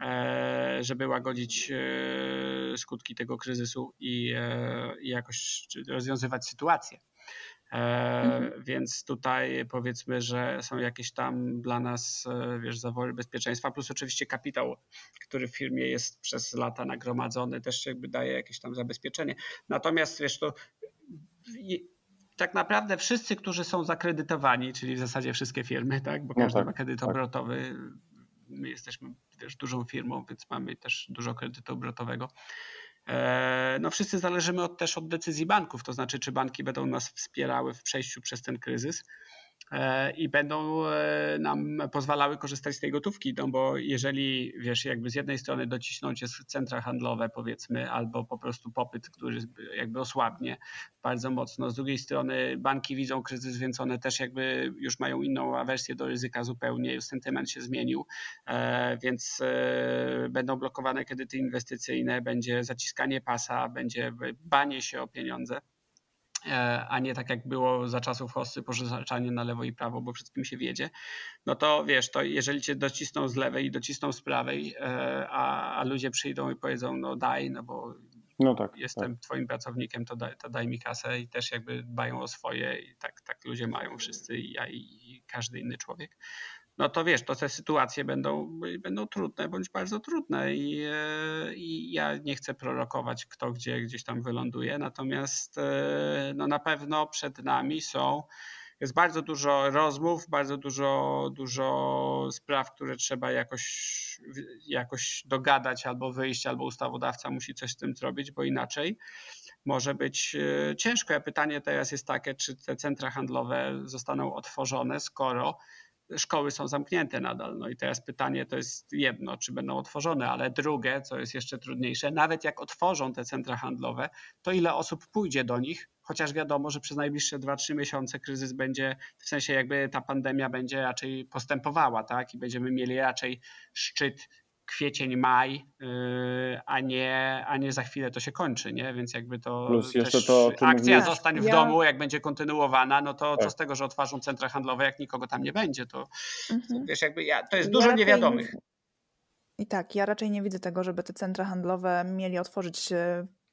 e, żeby łagodzić e, skutki tego kryzysu i, e, i jakoś rozwiązywać sytuację. Mhm. Więc tutaj powiedzmy, że są jakieś tam dla nas, wiesz, zawory bezpieczeństwa, plus oczywiście kapitał, który w firmie jest przez lata nagromadzony, też jakby daje jakieś tam zabezpieczenie. Natomiast wiesz, to tak naprawdę wszyscy, którzy są zakredytowani, czyli w zasadzie wszystkie firmy, tak, bo no każdy tak, ma kredyt tak. obrotowy, my jesteśmy też dużą firmą, więc mamy też dużo kredytu obrotowego E, no wszyscy zależymy od, też od decyzji banków, to znaczy czy banki będą nas wspierały w przejściu przez ten kryzys. E, i będą e, nam pozwalały korzystać z tej gotówki, no bo jeżeli, wiesz, jakby z jednej strony docisnąć jest centra handlowe, powiedzmy, albo po prostu popyt, który jakby osłabnie bardzo mocno, z drugiej strony banki widzą kryzys, więc one też jakby już mają inną awersję do ryzyka zupełnie, już sentyment się zmienił, e, więc będą blokowane kredyty inwestycyjne, będzie zaciskanie pasa, będzie banie się o pieniądze. E, a nie tak jak było za czasów hossy, pożyczanie na lewo i prawo, bo wszystkim się wiedzie, no to wiesz, to jeżeli cię docisną z lewej i docisną z prawej, e, a, a ludzie przyjdą i powiedzą, no daj, no bo no tak, jestem tak. twoim pracownikiem, to daj, to daj mi kasę i też jakby dbają o swoje i tak, tak ludzie mają wszyscy i ja i, i każdy inny człowiek no to wiesz, to te sytuacje będą, będą trudne bądź bardzo trudne i, e, i ja nie chcę prorokować, kto gdzie gdzieś tam wyląduje, natomiast e, no na pewno przed nami są jest bardzo dużo rozmów, bardzo dużo, dużo spraw, które trzeba jakoś, jakoś dogadać albo wyjść, albo ustawodawca musi coś z tym zrobić, bo inaczej może być e, ciężko. Ja pytanie teraz jest takie, czy te centra handlowe zostaną otworzone, skoro szkoły są zamknięte nadal. No i teraz pytanie to jest jedno, czy będą otworzone, ale drugie, co jest jeszcze trudniejsze, nawet jak otworzą te centra handlowe, to ile osób pójdzie do nich, chociaż wiadomo, że przez najbliższe 2-3 miesiące kryzys będzie, w sensie jakby ta pandemia będzie raczej postępowała, tak? I będziemy mieli raczej szczyt kwiecień, maj, yy, a nie, a nie za chwilę to się kończy, nie? Więc jakby to Plus jeszcze to akcja mówisz... zostań w ja... domu, jak będzie kontynuowana, no to tak. co z tego, że otworzą centra handlowe, jak nikogo tam nie będzie, to mhm. wiesz, jakby ja, to jest dużo ja niewiadomych. I tak, ja raczej nie widzę tego, żeby te centra handlowe mieli otworzyć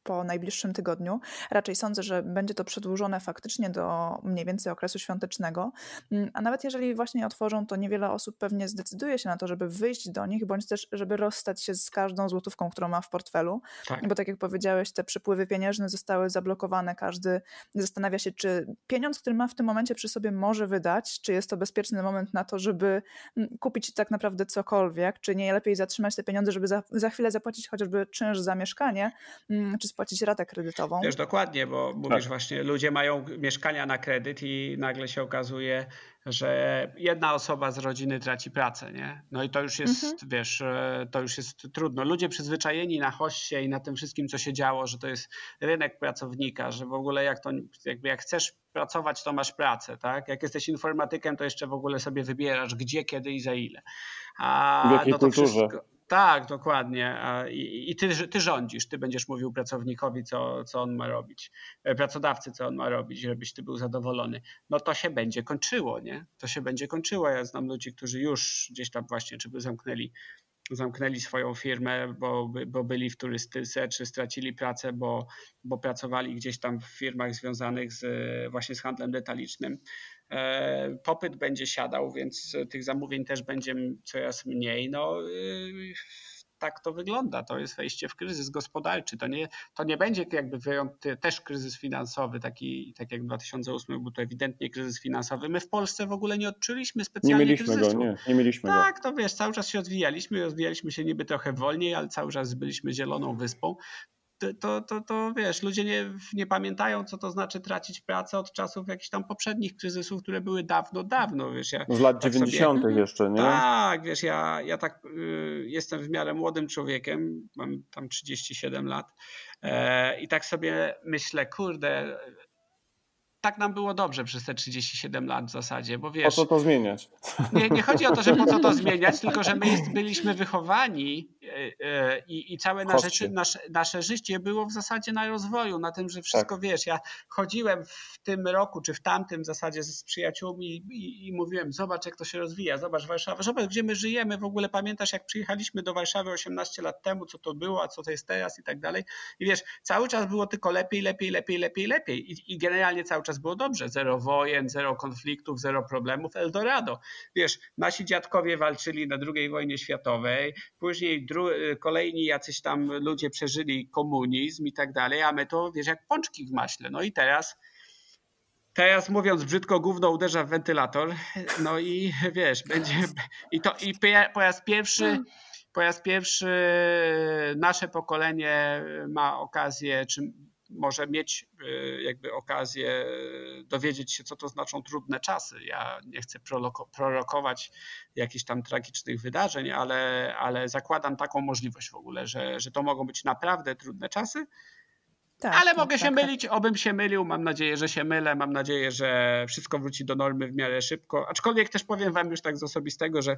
po najbliższym tygodniu. Raczej sądzę, że będzie to przedłużone faktycznie do mniej więcej okresu świątecznego. Mm, a nawet jeżeli właśnie otworzą, to niewiele osób pewnie zdecyduje się na to, żeby wyjść do nich, bądź też, żeby rozstać się z każdą złotówką, którą ma w portfelu. Tak. Bo tak jak powiedziałeś, te przepływy pieniężne zostały zablokowane. Każdy zastanawia się, czy pieniądz, który ma w tym momencie przy sobie, może wydać, czy jest to bezpieczny moment na to, żeby mm, kupić tak naprawdę cokolwiek, czy nie lepiej zatrzymać te pieniądze, żeby za, za chwilę zapłacić chociażby czynsz za mieszkanie, mm, czy spłacić ratę kredytową. Też dokładnie, bo mówisz tak. właśnie, ludzie mają mieszkania na kredyt i nagle się okazuje, że jedna osoba z rodziny traci pracę, nie? No i to już jest, mhm. wiesz, e, to już jest trudno. Ludzie przyzwyczajeni na hoście i na tym wszystkim, co się działo, że to jest rynek pracownika, że w ogóle jak to, jakby jak chcesz pracować, to masz pracę, tak? Jak jesteś informatykiem, to jeszcze w ogóle sobie wybierasz gdzie, kiedy i za ile. A, w jakiej no kulturze? Wszystko, Tak, dokładnie. I, i ty, ty rządzisz, ty będziesz mówił pracownikowi, co, co on ma robić, e, pracodawcy, co on ma robić, żebyś ty był zadowolony. No to się będzie kończyło, nie? To się będzie kończyło. Ja znam ludzi, którzy już gdzieś tam właśnie, czy by zamknęli zamknęli swoją firmę, bo, bo byli w turystyce, czy stracili pracę, bo, bo pracowali gdzieś tam w firmach związanych z, właśnie z handlem detalicznym. E, popyt będzie siadał, więc tych zamówień też będzie coraz mniej. No, y, tak to wygląda. To jest wejście w kryzys gospodarczy. To nie, to nie będzie jakby też kryzys finansowy, taki tak jak 2008 był to ewidentnie kryzys finansowy. My w Polsce w ogóle nie odczuliśmy specjalnie Nie mieliśmy kryzysu. go, nie, nie mieliśmy tak, go. To wiesz, cały czas się rozwijaliśmy, rozwijaliśmy się niby trochę wolniej, ale cały czas byliśmy zieloną wyspą to, to, to wiesz, ludzie nie, nie pamiętają, co to znaczy tracić pracę od czasów jakichś tam poprzednich kryzysów, które były dawno, dawno, wiesz. Ja, Z lat tak 90. Sobie, jeszcze, nie? Tak, wiesz, ja, ja tak y, jestem w miarę młodym człowiekiem, mam tam 37 lat e, i tak sobie myślę, kurde, tak nam było dobrze przez te 37 lat w zasadzie, bo wiesz... Po co to zmieniać? Nie, nie chodzi o to, że po co to zmieniać, tylko że my jest, byliśmy wychowani i, i całe nasze, nasze, nasze życie było w zasadzie na rozwoju, na tym, że wszystko tak. wiesz, ja chodziłem w tym roku czy w tamtym w zasadzie z przyjaciółmi i, i mówiłem, zobacz jak to się rozwija, zobacz Warszawa, zobacz gdzie my żyjemy, w ogóle pamiętasz jak przyjechaliśmy do Warszawy 18 lat temu, co to było, a co to jest teraz i tak dalej i wiesz, cały czas było tylko lepiej, lepiej, lepiej, lepiej, lepiej i, i generalnie cały czas było dobrze. Zero wojen, zero konfliktów, zero problemów. Eldorado. Wiesz, nasi dziadkowie walczyli na II wojnie światowej, później kolejni jacyś tam ludzie przeżyli komunizm i tak dalej, a my to, wiesz, jak pączki w maśle. No i teraz Teraz mówiąc brzydko, gówno uderza w wentylator. No i wiesz, będzie. I to i po raz pierwszy, po raz pierwszy nasze pokolenie ma okazję, czy może mieć y, jakby okazję dowiedzieć się, co to znaczą trudne czasy. Ja nie chcę prorokować jakichś tam tragicznych wydarzeń, ale, ale zakładam taką możliwość w ogóle, że, że to mogą być naprawdę trudne czasy. Tak, ale tak, mogę tak, się tak. mylić, obym się mylił, mam nadzieję, że się mylę, mam nadzieję, że wszystko wróci do normy w miarę szybko. Aczkolwiek też powiem wam już tak z osobistego, że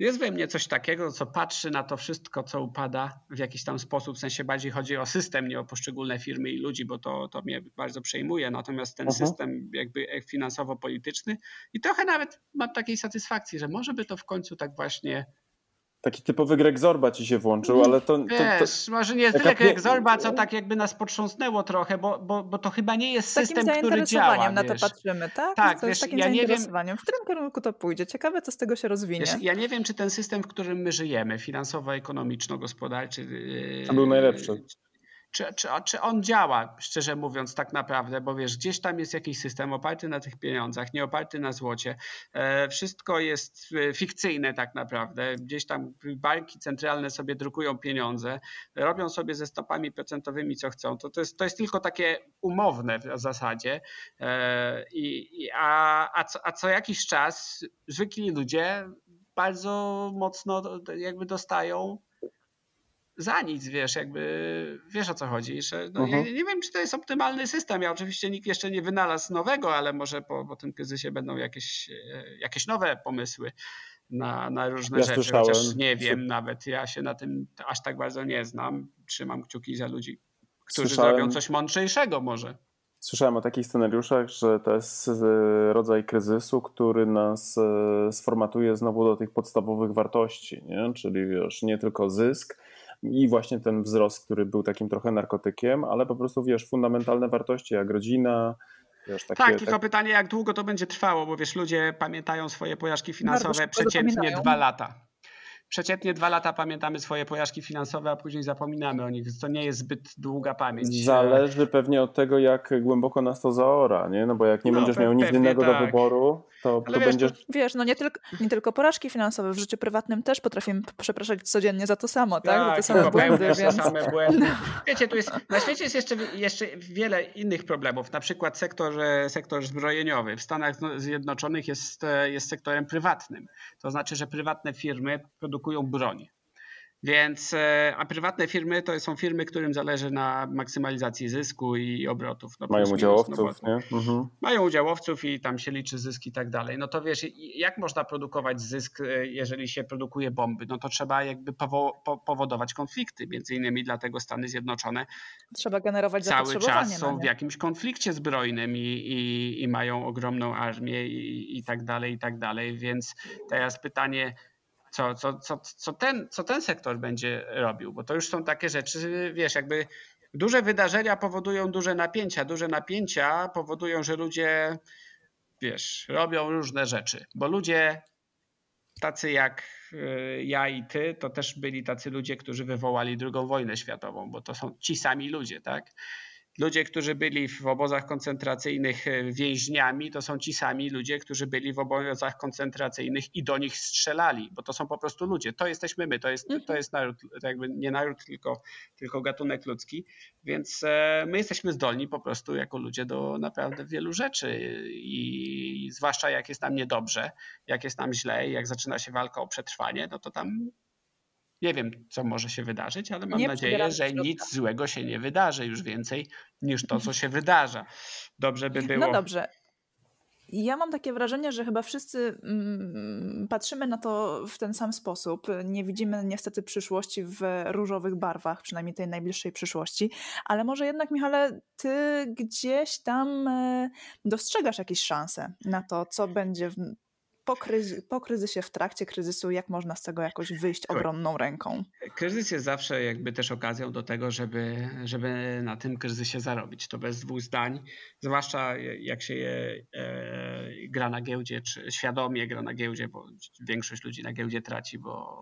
jest we mnie coś takiego, co patrzy na to wszystko, co upada w jakiś tam sposób, w sensie bardziej chodzi o system, nie o poszczególne firmy i ludzi, bo to, to mnie bardzo przejmuje, natomiast ten uh-huh. system jakby finansowo-polityczny i trochę nawet mam takiej satysfakcji, że może by to w końcu tak właśnie Taki typowy Greg Zorba ci się włączył, ale to... Wiesz, to, to, może nie tyle Greg Zorba, co tak jakby nas potrząsnęło trochę, bo, bo, bo to chyba nie jest system, który działa. na to patrzymy, tak? Tak, to wiesz, takim ja nie wiem... W którym kierunku to pójdzie? Ciekawe, co z tego się rozwinie. Wiesz, ja nie wiem, czy ten system, w którym my żyjemy, finansowo-ekonomiczno-gospodarczy... To był najlepszy czy, czy, czy on działa, szczerze mówiąc, tak naprawdę, bo wiesz, gdzieś tam jest jakiś system oparty na tych pieniądzach, nie oparty na złocie. E, wszystko jest e, fikcyjne tak naprawdę. Gdzieś tam banki centralne sobie drukują pieniądze, robią sobie ze stopami procentowymi co chcą. To, to, jest, to jest tylko takie umowne w zasadzie. E, I, a, a, co, a co jakiś czas zwykli ludzie bardzo mocno jakby dostają za nic, wiesz, jakby wiesz o co chodzi, że no, ja mhm. nie wiem, czy to jest optymalny system. Ja oczywiście nikt jeszcze nie wynalazł nowego, ale może po, po tym kryzysie będą jakieś, e, jakieś nowe pomysły na, na różne ja rzeczy, słyszałem. chociaż nie wiem nawet, ja się na tym aż tak bardzo nie znam. Trzymam kciuki za ludzi, którzy słyszałem. zrobią coś mądrzejszego może. Słyszałem o takich scenariuszach, że to jest e, rodzaj kryzysu, który nas e, sformatuje znowu do tych podstawowych wartości, nie? czyli wiesz, nie tylko zysk, i właśnie ten wzrost, który był takim trochę narkotykiem, ale po prostu wiesz, fundamentalne wartości jak rodzina, Wiesz, takie, tak, tylko tak... pytanie, jak długo to będzie trwało, bo wiesz, ludzie pamiętają swoje pojażdżki finansowe przeciętnie dwa lata przeciętnie dwa lata pamiętamy swoje pojażdżki finansowe, a później zapominamy o nich. To nie jest zbyt długa pamięć. Zależy pewnie od tego, jak głęboko nas to zaora, nie? No bo jak nie no, będziesz miał nic innego tak. do wyboru, to, to wiesz, będziesz... To, wiesz, no nie tylko, nie tylko porażki finansowe, w życiu prywatnym też potrafimy przepraszać codziennie za to samo, tak? tak za te same błędy, więc... same błędy. Wiecie, tu jest, na świecie jest jeszcze, jeszcze wiele innych problemów, na przykład sektor, sektor zbrojeniowy. W Stanach Zjednoczonych jest, jest sektorem prywatnym. To znaczy, że prywatne firmy produkują broń. Więc, e, a prywatne firmy to są firmy, którym zależy na maksymalizacji zysku i obrotów. No mają udziałowców, no nie? Mhm. Mają udziałowców i tam się liczy zysk i tak dalej. No to wiesz, jak można produkować zysk, e, jeżeli się produkuje bomby? No to trzeba jakby powo powodować konflikty. Między innymi dlatego Stany Zjednoczone trzeba generować cały czas są w jakimś konflikcie zbrojnym i, i, i mają ogromną armię i, i tak dalej, i tak dalej. Więc teraz pytanie, co, co, co, co, ten, co ten sektor będzie robił, bo to już są takie rzeczy, wiesz, jakby duże wydarzenia powodują duże napięcia, duże napięcia powodują, że ludzie, wiesz, robią różne rzeczy, bo ludzie tacy jak y, ja i ty, to też byli tacy ludzie, którzy wywołali drugą wojnę światową, bo to są ci sami ludzie, tak? Ludzie, którzy byli w obozach koncentracyjnych e, więźniami, to są ci sami ludzie, którzy byli w obozach koncentracyjnych i do nich strzelali, bo to są po prostu ludzie. To jesteśmy my, to jest, to mhm. jest naród, jakby nie naród, tylko, tylko gatunek ludzki. Więc e, my jesteśmy zdolni po prostu jako ludzie do naprawdę wielu rzeczy i zwłaszcza jak jest nam niedobrze, jak jest nam źle, jak zaczyna się walka o przetrwanie, no to tam nie wiem, co może się wydarzyć, ale mam nie nadzieję, że nic złego się nie wydarzy już więcej niż to, co się wydarza. Dobrze by było. No dobrze. Ja mam takie wrażenie, że chyba wszyscy mm, patrzymy na to w ten sam sposób. Nie widzimy niestety przyszłości w różowych barwach, przynajmniej tej najbliższej przyszłości, ale może jednak, Michale, ty gdzieś tam e, dostrzegasz jakieś szanse na to, co będzie w po, kryzy, po kryzysie, w trakcie kryzysu, jak można z tego jakoś wyjść obronną ręką? Kryzys jest zawsze jakby też okazją do tego, żeby, żeby na tym kryzysie zarobić. To bez dwóch zdań, zwłaszcza jak się je, e, gra na giełdzie, czy świadomie gra na giełdzie, bo większość ludzi na giełdzie traci, bo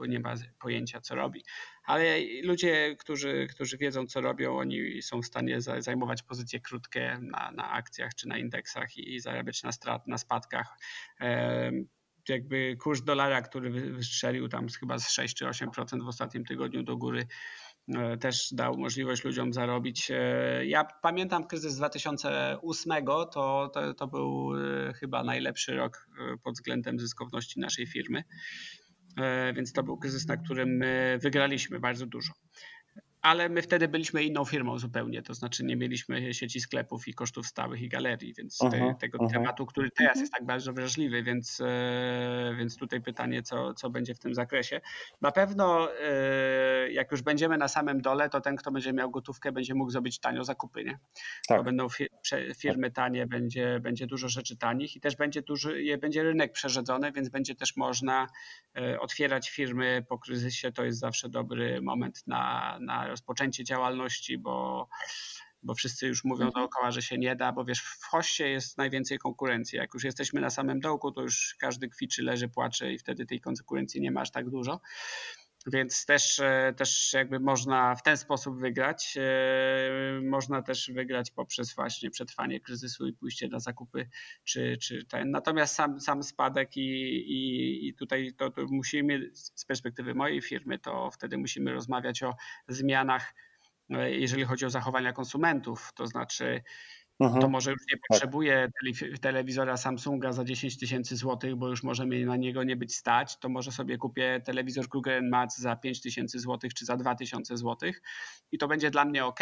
bo nie ma pojęcia, co robi. Ale ludzie, którzy, którzy wiedzą, co robią, oni są w stanie zajmować pozycje krótkie na, na akcjach czy na indeksach i zarabiać na strat, na spadkach jakby kurs dolara, który wystrzelił tam chyba z 6 czy 8% w ostatnim tygodniu do góry, e, też dał możliwość ludziom zarobić. E, ja pamiętam kryzys 2008, to, to, to był e, chyba najlepszy rok pod względem zyskowności naszej firmy. E, więc to był kryzys, na którym my wygraliśmy bardzo dużo. Ale my wtedy byliśmy inną firmą zupełnie, to znaczy nie mieliśmy sieci sklepów i kosztów stałych i galerii, więc te, tego aha. tematu, który teraz jest tak bardzo wrażliwy, więc, e, więc tutaj pytanie, co, co będzie w tym zakresie. Na pewno e, jak już będziemy na samym dole, to ten, kto będzie miał gotówkę, będzie mógł zrobić tanio zakupy, nie? Tak. To będą firmy tanie, będzie, będzie dużo rzeczy tanich i też będzie, duży, będzie rynek przerzedzony, więc będzie też można e, otwierać firmy po kryzysie. To jest zawsze dobry moment na, na rozpoczęcie działalności, bo, bo wszyscy już mówią mhm. dookoła, że się nie da, bo wiesz, w hoście jest najwięcej konkurencji. Jak już jesteśmy na samym dołku, to już każdy kwiczy, leży, płacze i wtedy tej konkurencji nie ma aż tak dużo. Więc też, e, też jakby można w ten sposób wygrać. E, można też wygrać poprzez właśnie przetrwanie kryzysu i pójście na zakupy, czy, czy ten. Natomiast sam, sam spadek i, i, i tutaj to, to musimy z perspektywy mojej firmy, to wtedy musimy rozmawiać o zmianach, e, jeżeli chodzi o zachowania konsumentów. To znaczy, to może już nie tak. potrzebuje telewizora Samsunga za 10 tysięcy złotych, bo już może mi na niego nie być stać, to może sobie kupię telewizor Google Mac za 5 tysięcy złotych czy za 2 tysiące złotych i to będzie dla mnie ok,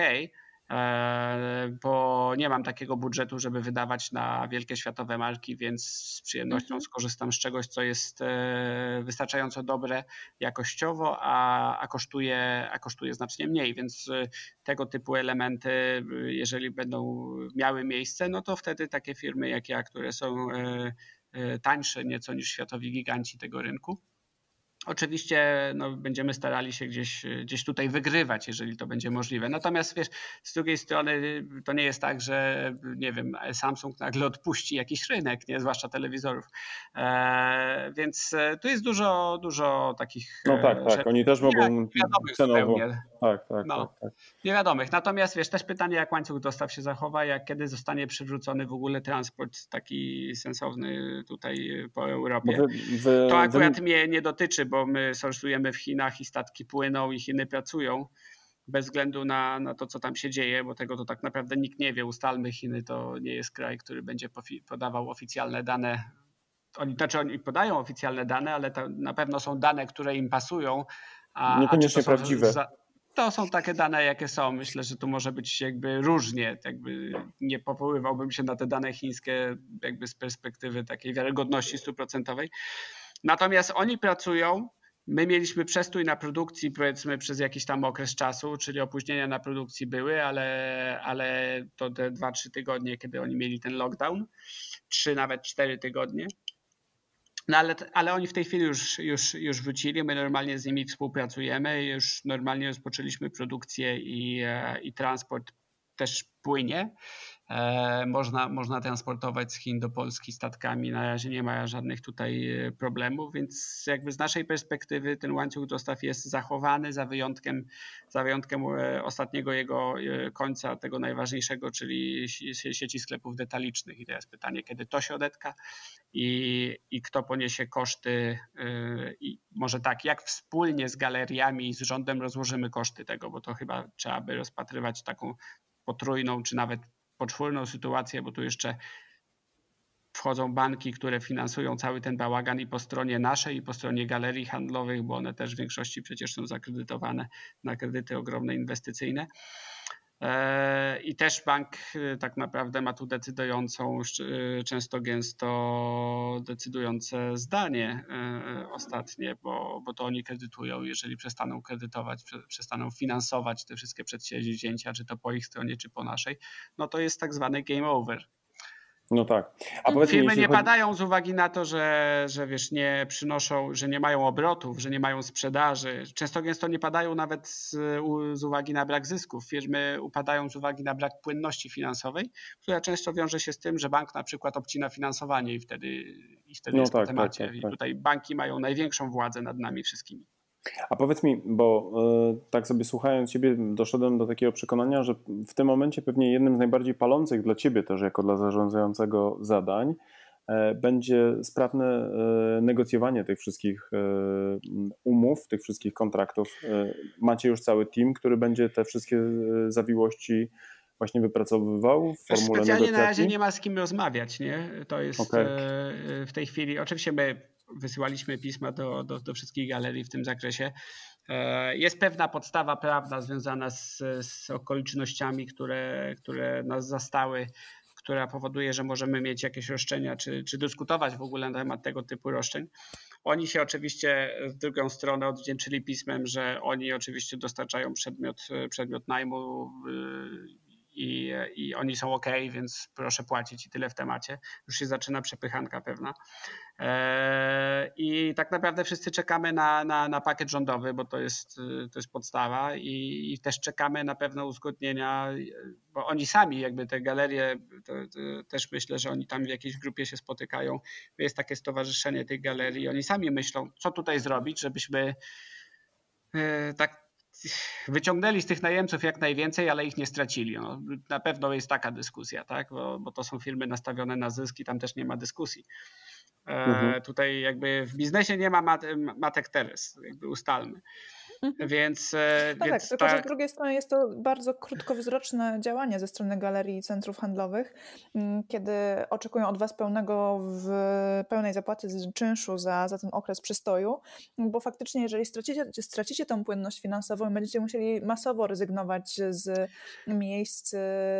bo nie mam takiego budżetu, żeby wydawać na wielkie światowe marki, więc z przyjemnością mhm. skorzystam z czegoś, co jest e, wystarczająco dobre jakościowo, a, a, kosztuje, a kosztuje znacznie mniej, więc e, tego typu elementy, jeżeli będą miały miejsce, no to wtedy takie firmy jak ja, które są tańsze nieco niż światowi giganci tego rynku, Oczywiście no, będziemy starali się gdzieś, gdzieś tutaj wygrywać, jeżeli to będzie możliwe. Natomiast wiesz, z drugiej strony to nie jest tak, że nie wiem, Samsung nagle odpuści jakiś rynek, nie, zwłaszcza telewizorów. E, więc e, tu jest dużo, dużo takich. No tak, tak. Oni też mogą cenowo. Tak, tak, no, tak, tak. Niewiadomych. Natomiast wiesz, też pytanie, jak łańcuch dostaw się zachowa, jak kiedy zostanie przywrócony w ogóle transport taki sensowny tutaj po Europie. Wy, wy, to akurat wy... mnie nie dotyczy, bo my sorsujemy w Chinach i statki płyną i Chiny pracują bez względu na, na to, co tam się dzieje, bo tego to tak naprawdę nikt nie wie. Ustalmy, Chiny to nie jest kraj, który będzie podawał oficjalne dane. Oni, znaczy oni podają oficjalne dane, ale to na pewno są dane, które im pasują, A, Niekoniecznie a prawdziwe. Za, to są takie dane, jakie są. Myślę, że tu może być jakby różnie. Jakby nie powoływałbym się na te dane chińskie jakby z perspektywy takiej wiarygodności stuprocentowej. Natomiast oni pracują My mieliśmy przestój na produkcji powiedzmy przez jakiś tam okres czasu, czyli opóźnienia na produkcji były, ale, ale to te 2-3 tygodnie, kiedy oni mieli ten lockdown, 3 nawet 4 tygodnie. No ale, ale oni w tej chwili już, już, już wrócili, my normalnie z nimi współpracujemy, już normalnie rozpoczęliśmy produkcję i, e, i transport też płynie. E, można, można transportować z Chin do Polski statkami. Na razie nie ma żadnych tutaj e, problemów, więc jakby z naszej perspektywy ten łańcuch dostaw jest zachowany za wyjątkiem, za wyjątkiem e, ostatniego jego końca, tego najważniejszego, czyli sieci sklepów detalicznych. I teraz pytanie, kiedy to się odetka i, i kto poniesie koszty i może tak, jak wspólnie z galeriami i z rządem rozłożymy koszty tego, bo to chyba trzeba by rozpatrywać taką potrójną, czy nawet poczwórną sytuację, bo tu jeszcze wchodzą banki, które finansują cały ten bałagan i po stronie naszej, i po stronie galerii handlowych, bo one też w większości przecież są zakredytowane na kredyty ogromne inwestycyjne. E, I też bank e, tak naprawdę ma tu decydującą, e, często gęsto decydujące zdanie ostatnie, bo, bo to oni kredytują. Jeżeli przestaną kredytować, przestaną finansować te wszystkie przedsięwzięcia, czy to po ich stronie, czy po naszej, no to jest tak zwany game over. No tak. A Firmy nie chodzi... padają z uwagi na to, że, że wiesz, nie przynoszą, że nie mają obrotów, że nie mają sprzedaży. Często gęsto nie padają nawet z, z uwagi na brak zysków. Firmy upadają z uwagi na brak płynności finansowej, która często wiąże się z tym, że bank na przykład obcina finansowanie i wtedy, i wtedy no jest tak, po temacie. Tak, tak, tak. I tutaj banki mają największą władzę nad nami wszystkimi. A powiedz mi, bo y, tak sobie słuchając Ciebie, doszedłem do takiego przekonania, że w tym momencie pewnie jednym z najbardziej palących dla Ciebie też, jako dla zarządzającego zadań, y, będzie sprawne y, negocjowanie tych wszystkich umów, tych wszystkich kontraktów. Macie już cały team, który będzie te wszystkie zawiłości właśnie wypracowywał w formule Specjalnie negocjacji? na razie nie ma z kim rozmawiać, nie? To jest okay. w tej chwili, oczywiście my wysyłaliśmy pisma do, do, do wszystkich galerii w tym zakresie. E, jest pewna podstawa prawna związana z, z okolicznościami, które, które nas zastały, która powoduje, że możemy mieć jakieś roszczenia, czy, czy dyskutować w ogóle na temat tego typu roszczeń. Oni się oczywiście w drugą stronę odwdzięczyli pismem, że oni oczywiście dostarczają przedmiot, przedmiot najmu i, i oni są ok, więc proszę płacić i tyle w temacie. Już się zaczyna przepychanka pewna. E, I tak naprawdę wszyscy czekamy na, na, na pakiet rządowy, bo to jest, to jest podstawa i, i też czekamy na pewne uzgodnienia, bo oni sami, jakby te galerie, to, to też myślę, że oni tam w jakiejś grupie się spotykają. Jest takie stowarzyszenie tych galerii, oni sami myślą, co tutaj zrobić, żebyśmy e, tak wyciągnęli z tych najemców jak najwięcej, ale ich nie stracili. No, na pewno jest taka dyskusja, tak? Bo, bo to są firmy nastawione na zyski, tam też nie ma dyskusji. E, mhm. Tutaj jakby w biznesie nie ma mat, matek teres, jakby ustalmy. Mhm. Więc, e, no więc tak, tylko tak. że z drugiej strony jest to bardzo krótkowzroczne działanie ze strony galerii i centrów handlowych, mm, kiedy oczekują od Was pełnego w pełnej zapłaty czynszu za, za ten okres przystoju, bo faktycznie jeżeli stracicie, stracicie tą płynność finansową i będziecie musieli masowo rezygnować z miejsc,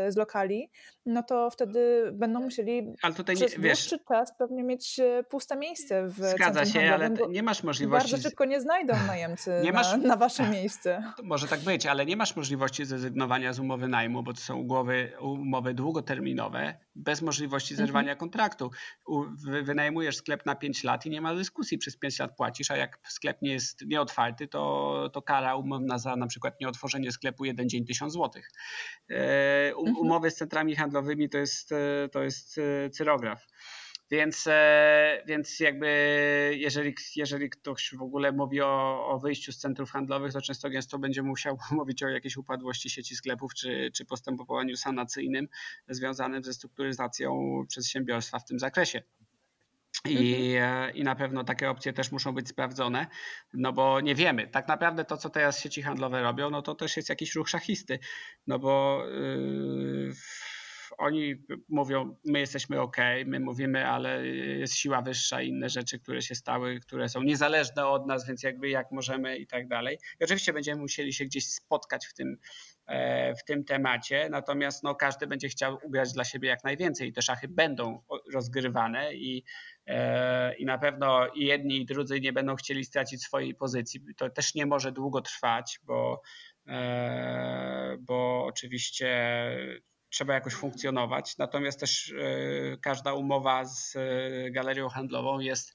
z lokali, no to wtedy będą musieli ale tutaj nie, przez wiesz, dłuższy czas pewnie mieć e, puste miejsce w Zgadza się, ale nie masz możliwości. Bardzo szybko nie znajdą najemcy nie masz, na wasze miejsce. Może tak być, ale nie masz możliwości zrezygnowania z umowy najmu, bo to są umowy, umowy długoterminowe, bez możliwości mhm. zerwania mhm. kontraktu. Wynajmujesz sklep na 5 lat i nie ma dyskusji, przez 5 lat płacisz, a jak sklep nie jest nieotwarty, to, to kara umowna za na przykład nieotworzenie sklepu jeden dzień 1000 złotych. E, mhm. Umowy z centrami handlowymi to jest, e, to jest e, cyrograf. Więc, e, więc jakby jeżeli, jeżeli ktoś w ogóle mówi o, o wyjściu z centrów handlowych, to często gęsto będzie musiał mówić o jakiejś upadłości sieci sklepów czy, czy postępowaniu sanacyjnym związanym ze strukturyzacją przedsiębiorstwa w tym zakresie. I, mhm. I na pewno takie opcje też muszą być sprawdzone, no bo nie wiemy. Tak naprawdę to, co teraz sieci handlowe robią, no to też jest jakiś ruch szachisty, no bo yy, oni mówią, my jesteśmy ok, my mówimy, ale jest siła wyższa i inne rzeczy, które się stały, które są niezależne od nas, więc jakby jak możemy i tak dalej. I oczywiście będziemy musieli się gdzieś spotkać w tym, e, w tym temacie, natomiast no, każdy będzie chciał ugrać dla siebie jak najwięcej i te szachy będą rozgrywane i, e, i na pewno i jedni i drudzy nie będą chcieli stracić swojej pozycji. To też nie może długo trwać, bo E, bo oczywiście trzeba jakoś funkcjonować. Natomiast też e, każda umowa z e, galerią handlową jest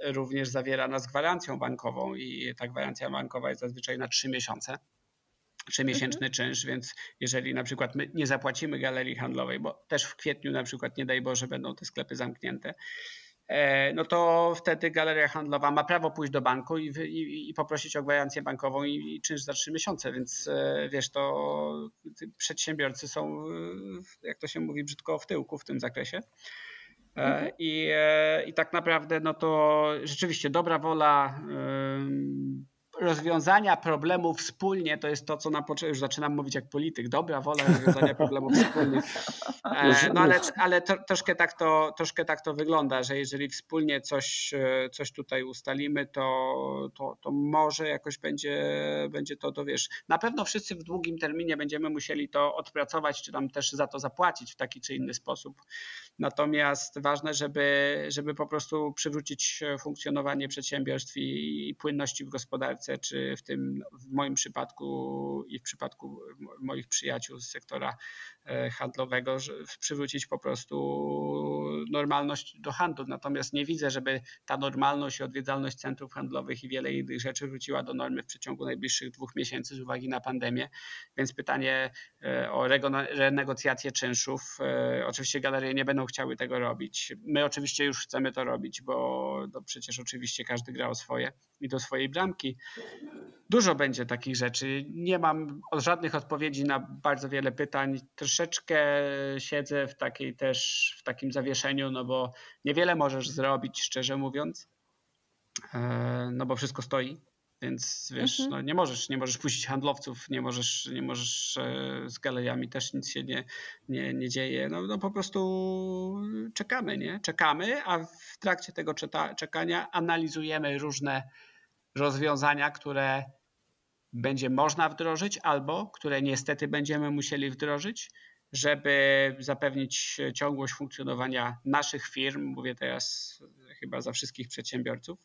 również zawierana z gwarancją bankową i ta gwarancja bankowa jest zazwyczaj na trzy miesiące trzymiesięczny mhm. czynsz, więc jeżeli na przykład my nie zapłacimy galerii handlowej, bo też w kwietniu na przykład nie daj Boże będą te sklepy zamknięte, E, no to wtedy galeria handlowa ma prawo pójść do banku i, i, i poprosić o gwarancję bankową i, i czynsz za trzy miesiące, więc e, wiesz, to przedsiębiorcy są, jak to się mówi brzydko, w tyłku w tym zakresie. E, mhm. I, I tak naprawdę, no to rzeczywiście dobra wola rozwiązania problemów wspólnie to jest to, co na początku, już zaczynam mówić jak polityk, dobra wola rozwiązania problemów wspólnie. E, no ale, ale to, troszkę, tak to, troszkę tak to wygląda, że jeżeli wspólnie coś, e, coś tutaj ustalimy, to, to, to może jakoś będzie, będzie to, to wiesz, na pewno wszyscy w długim terminie będziemy musieli to odpracować, czy tam też za to zapłacić w taki czy inny sposób. Natomiast ważne, żeby, żeby po prostu przywrócić funkcjonowanie przedsiębiorstw i, i płynności w gospodarce, czy w tym w moim przypadku i w przypadku moich przyjaciół z sektora e, handlowego, przywrócić po prostu normalność do handlu. Natomiast nie widzę, żeby ta normalność i odwiedzalność centrów handlowych i wiele innych rzeczy wróciła do normy w przeciągu najbliższych dwóch miesięcy z uwagi na pandemię. Więc pytanie e, o renegocjację czynszów. E, oczywiście galerie nie będą chciały tego robić. My oczywiście już chcemy to robić, bo no przecież oczywiście każdy gra o swoje i do swojej bramki. Dużo będzie takich rzeczy. Nie mam żadnych odpowiedzi na bardzo wiele pytań. Troszeczkę siedzę w takiej też, w takim zawieszeniu, no bo niewiele możesz zrobić, szczerze mówiąc, e, no bo wszystko stoi. Więc wiesz, mhm. no nie możesz, nie możesz puścić handlowców, nie możesz, nie możesz e, z galeriami też nic się nie, nie, nie dzieje. No, no po prostu czekamy, nie? Czekamy, a w trakcie tego czekania analizujemy różne rozwiązania, które będzie można wdrożyć albo które niestety będziemy musieli wdrożyć, żeby zapewnić ciągłość funkcjonowania naszych firm. Mówię teraz chyba za wszystkich przedsiębiorców.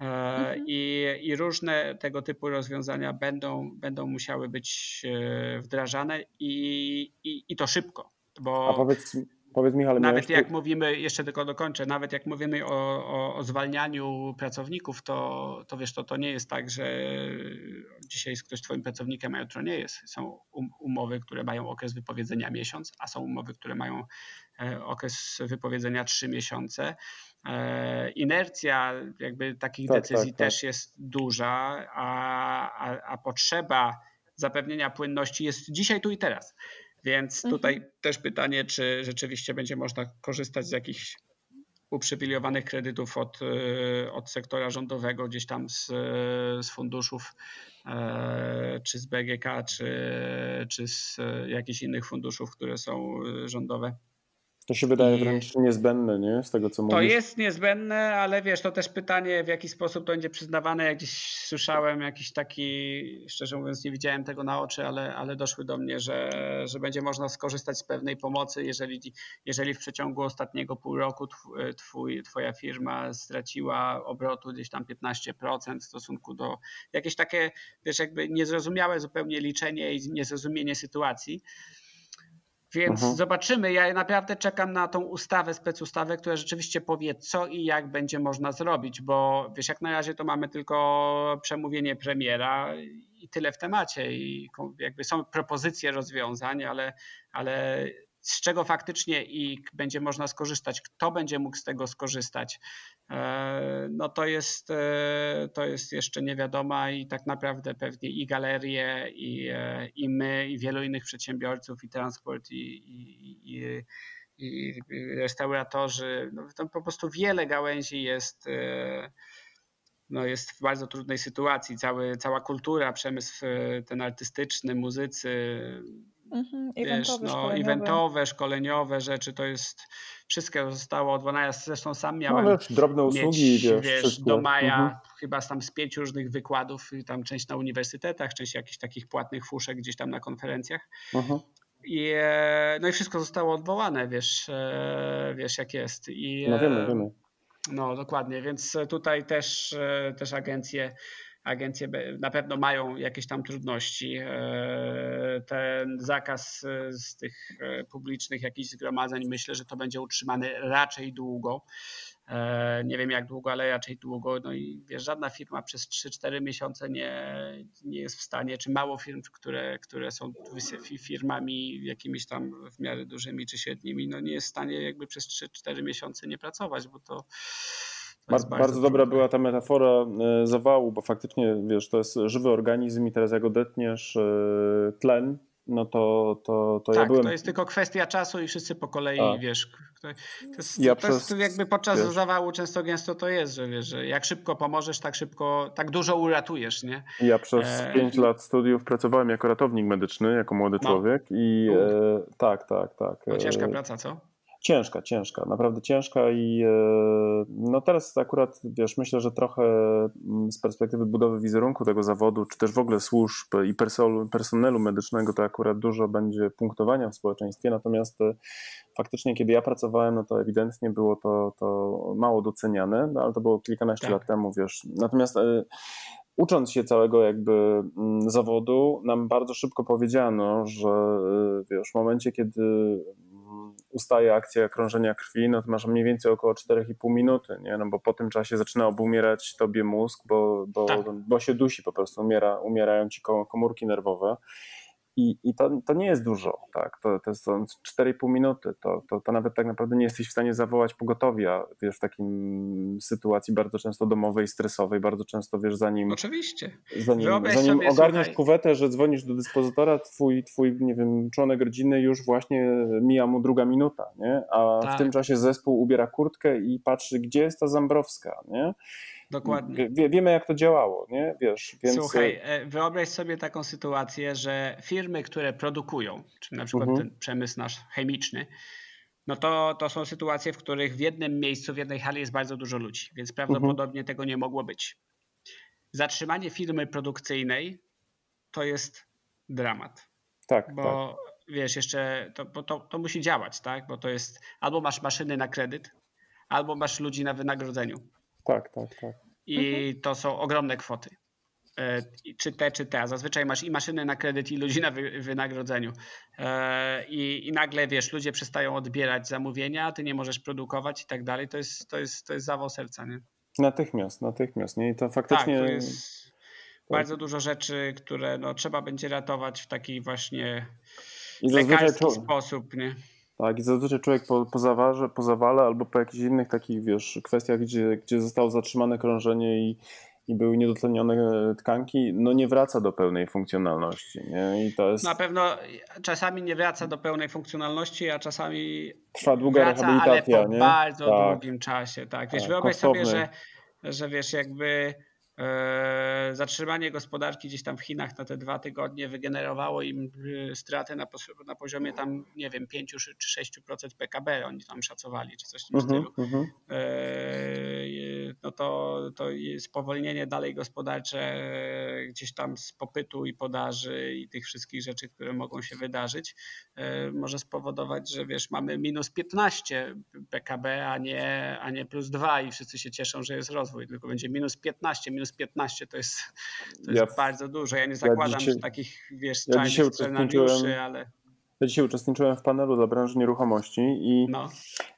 E, mhm. I, I, różne tego typu rozwiązania będą, będą musiały być e, wdrażane i, i, i to szybko. Bo... A powiedz, Powiedz Michał, nawet jak mówimy, jeszcze tylko dokończę, nawet jak mówimy o, o, o, zwalnianiu pracowników, to, to wiesz, to, to nie jest tak, że dzisiaj jest ktoś twoim pracownikiem, a jutro nie jest. Są um, umowy, które mają okres wypowiedzenia miesiąc, a są umowy, które mają e, okres wypowiedzenia trzy miesiące. E, inercja jakby takich tak, decyzji tak, tak. też jest duża, a, a, a potrzeba zapewnienia płynności jest dzisiaj, tu i teraz. Więc mhm. tutaj mhm. też pytanie, czy rzeczywiście będzie można korzystać z jakichś uprzywilejowanych kredytów od, y, od sektora rządowego, gdzieś tam z, z funduszów, e, czy z BGK, czy, czy z jakichś innych funduszów, które są y, rządowe. To się wydaje I wręcz niezbędne, nie? Z tego, co mówisz. To jest niezbędne, ale wiesz, to też pytanie, w jaki sposób to będzie przyznawane. Jak gdzieś słyszałem jakiś taki, szczerze mówiąc, nie widziałem tego na oczy, ale, ale doszły do mnie, że, że będzie można skorzystać z pewnej pomocy, jeżeli, jeżeli w przeciągu ostatniego pół roku twój, twoja firma straciła obrotu gdzieś tam 15% w stosunku do jakieś takie, wiesz, jakby niezrozumiałe zupełnie liczenie i niezrozumienie sytuacji. Więc mhm. zobaczymy. Ja naprawdę czekam na tą ustawę, specustawę, która rzeczywiście powie, co i jak będzie można zrobić, bo wiesz, jak na razie to mamy tylko przemówienie premiera i tyle w temacie. I jakby są propozycje rozwiązań, ale, ale z czego faktycznie i będzie można skorzystać, kto będzie mógł z tego skorzystać, e, no to jest, e, to jest jeszcze niewiadoma i tak naprawdę pewnie i galerie, i, e, i my, i wielu innych przedsiębiorców, i transport, i, i, i i restauratorzy, no po prostu wiele gałęzi jest, no jest w bardzo trudnej sytuacji. Cały, cała kultura, przemysł ten artystyczny, muzycy, Mhm, Wiesz, eventowe, no, szkoleniowe. eventowe, szkoleniowe rzeczy, to jest wszystko zostało odwołane. Ja zresztą sam No miałem wiesz, drobne usługi, mieć, wiesz, do maja Mhm. chyba z tam z pięciu różnych wykładów, tam część na uniwersytetach, część jakichś takich płatnych fuszek gdzieś tam na konferencjach. Mhm. I, e, no i wszystko zostało odwołane, wiesz, e, wiesz jak jest. I, No wiemy, e, wiemy. No dokładnie, więc tutaj też, też agencje, agencje na pewno mają jakieś tam trudności. E, Ten zakaz e, z tych e, publicznych jakichś zgromadzeń myślę, że to będzie utrzymany raczej długo. Nie wiem jak długo, ale raczej długo. No i wiesz, żadna firma przez 3-4 miesiące nie, nie jest w stanie, czy mało firm, które, które są firmami jakimiś tam w miarę dużymi czy średnimi, no nie jest w stanie jakby przez 3-4 miesiące nie pracować, bo to. To Bar- jest bardzo, dobra była ta metafora e, zawału, bo faktycznie, wiesz, to jest żywy organizm i teraz jak odetniesz e, tlen, no to, to, to ja tak, byłem... to jest tylko kwestia czasu i wszyscy po kolei, Tak. wiesz, to, to jest, Ja to jest przez- jakby podczas wiesz- zawału często gęsto to jest, że wiesz, że jak szybko pomożesz, tak szybko, tak dużo uratujesz, nie? Ja przez E, 5 lat studiów pracowałem jako ratownik medyczny, jako młody No. człowiek i e, tak, tak, tak. Ciężka e, praca, co? Ciężka, ciężka, naprawdę ciężka i e, no teraz akurat, wiesz, myślę, że trochę mm, z perspektywy budowy wizerunku tego zawodu, czy też w ogóle służb i personelu, personelu medycznego, to akurat dużo będzie punktowania w społeczeństwie, natomiast e, faktycznie, kiedy ja pracowałem, no to ewidentnie było to, to mało doceniane, no ale to było kilkanaście Tak. lat temu, wiesz. Natomiast e, ucząc się całego jakby mm, zawodu, nam bardzo szybko powiedziano, że wiesz, w momencie, kiedy ustaje akcja krążenia krwi, no to masz mniej więcej około 4,5 minuty, nie? No bo po tym czasie zaczyna obumierać tobie mózg, bo, bo, Tak. bo się dusi po prostu, umiera, umierają ci ko- komórki nerwowe. I, i to, to nie jest dużo, tak? To, to są 4,5 minuty. To, to, to nawet tak naprawdę nie jesteś w stanie zawołać pogotowia, wiesz, w takim sytuacji bardzo często domowej, stresowej, bardzo często, wiesz, zanim, Oczywiście. zanim, Wyobraź zanim sobie, ogarniesz słuchaj- kuwetę, że dzwonisz do dyspozytora, twój, twój, nie wiem, członek rodziny już właśnie mija mu druga minuta, nie? A w Tak. tym czasie zespół ubiera kurtkę i patrzy, gdzie jest ta Zambrowska, nie? Dokładnie. Wie, wiemy, jak to działało, nie? Wiesz, więc... Słuchaj, e, wyobraź sobie taką sytuację, że firmy, które produkują, czy na przykład Mhm. ten przemysł nasz chemiczny, no to, to są sytuacje, w których w jednym miejscu, w jednej hali jest bardzo dużo ludzi, więc Mhm. prawdopodobnie tego nie mogło być. Zatrzymanie firmy produkcyjnej to jest dramat, tak, tak. bo wiesz, jeszcze to, bo to, to musi działać, tak? Bo to jest albo masz maszyny na kredyt, albo masz ludzi na wynagrodzeniu. Tak, tak, tak. I to są ogromne kwoty. E, Czy te, czy te. A zazwyczaj masz i maszyny na kredyt, i ludzi na wy, wynagrodzeniu. E, I, I nagle wiesz, ludzie przestają odbierać zamówienia, ty nie możesz produkować i tak dalej. To jest, to jest, to jest zawał serca, nie? Natychmiast, natychmiast, nie? I to Tak, faktycznie... to jest bardzo dużo rzeczy, które no, trzeba będzie ratować w taki właśnie I lekarski czu- sposób, nie? Tak, i zazwyczaj człowiek po, po, zawarze, po zawale albo po jakichś innych takich, wiesz, kwestiach, gdzie, gdzie zostało zatrzymane krążenie i, i były niedotlenione tkanki, no nie wraca do pełnej funkcjonalności, nie? I to jest... Na pewno czasami nie wraca do pełnej funkcjonalności, a czasami Trwa długa wraca, rehabilitacja, ale po nie? bardzo Tak. długim czasie. Tak, wiesz, Tak, wyobraź sobie, kosztowny. że, że wiesz, jakby e, zatrzymanie gospodarki gdzieś tam w Chinach na te dwa tygodnie wygenerowało im e, straty na, na poziomie tam, nie wiem, 5 czy 6% PKB oni tam szacowali, czy coś w tym Mhm, stylu. mhm. E, no to, to spowolnienie dalej gospodarcze e, gdzieś tam z popytu i podaży i tych wszystkich rzeczy, które mogą się wydarzyć, e, może spowodować, że wiesz, mamy minus 15 PKB, a nie, a nie plus 2 i wszyscy się cieszą, że jest rozwój, tylko będzie minus 15. Minus 15 to jest, to jest Ja- bardzo dużo. Ja nie zakładam dzisiaj- że takich, wiesz, ja dzisiaj scenariuszy, uczestniczyłem- ale Ja dzisiaj uczestniczyłem w panelu dla branży nieruchomości i no,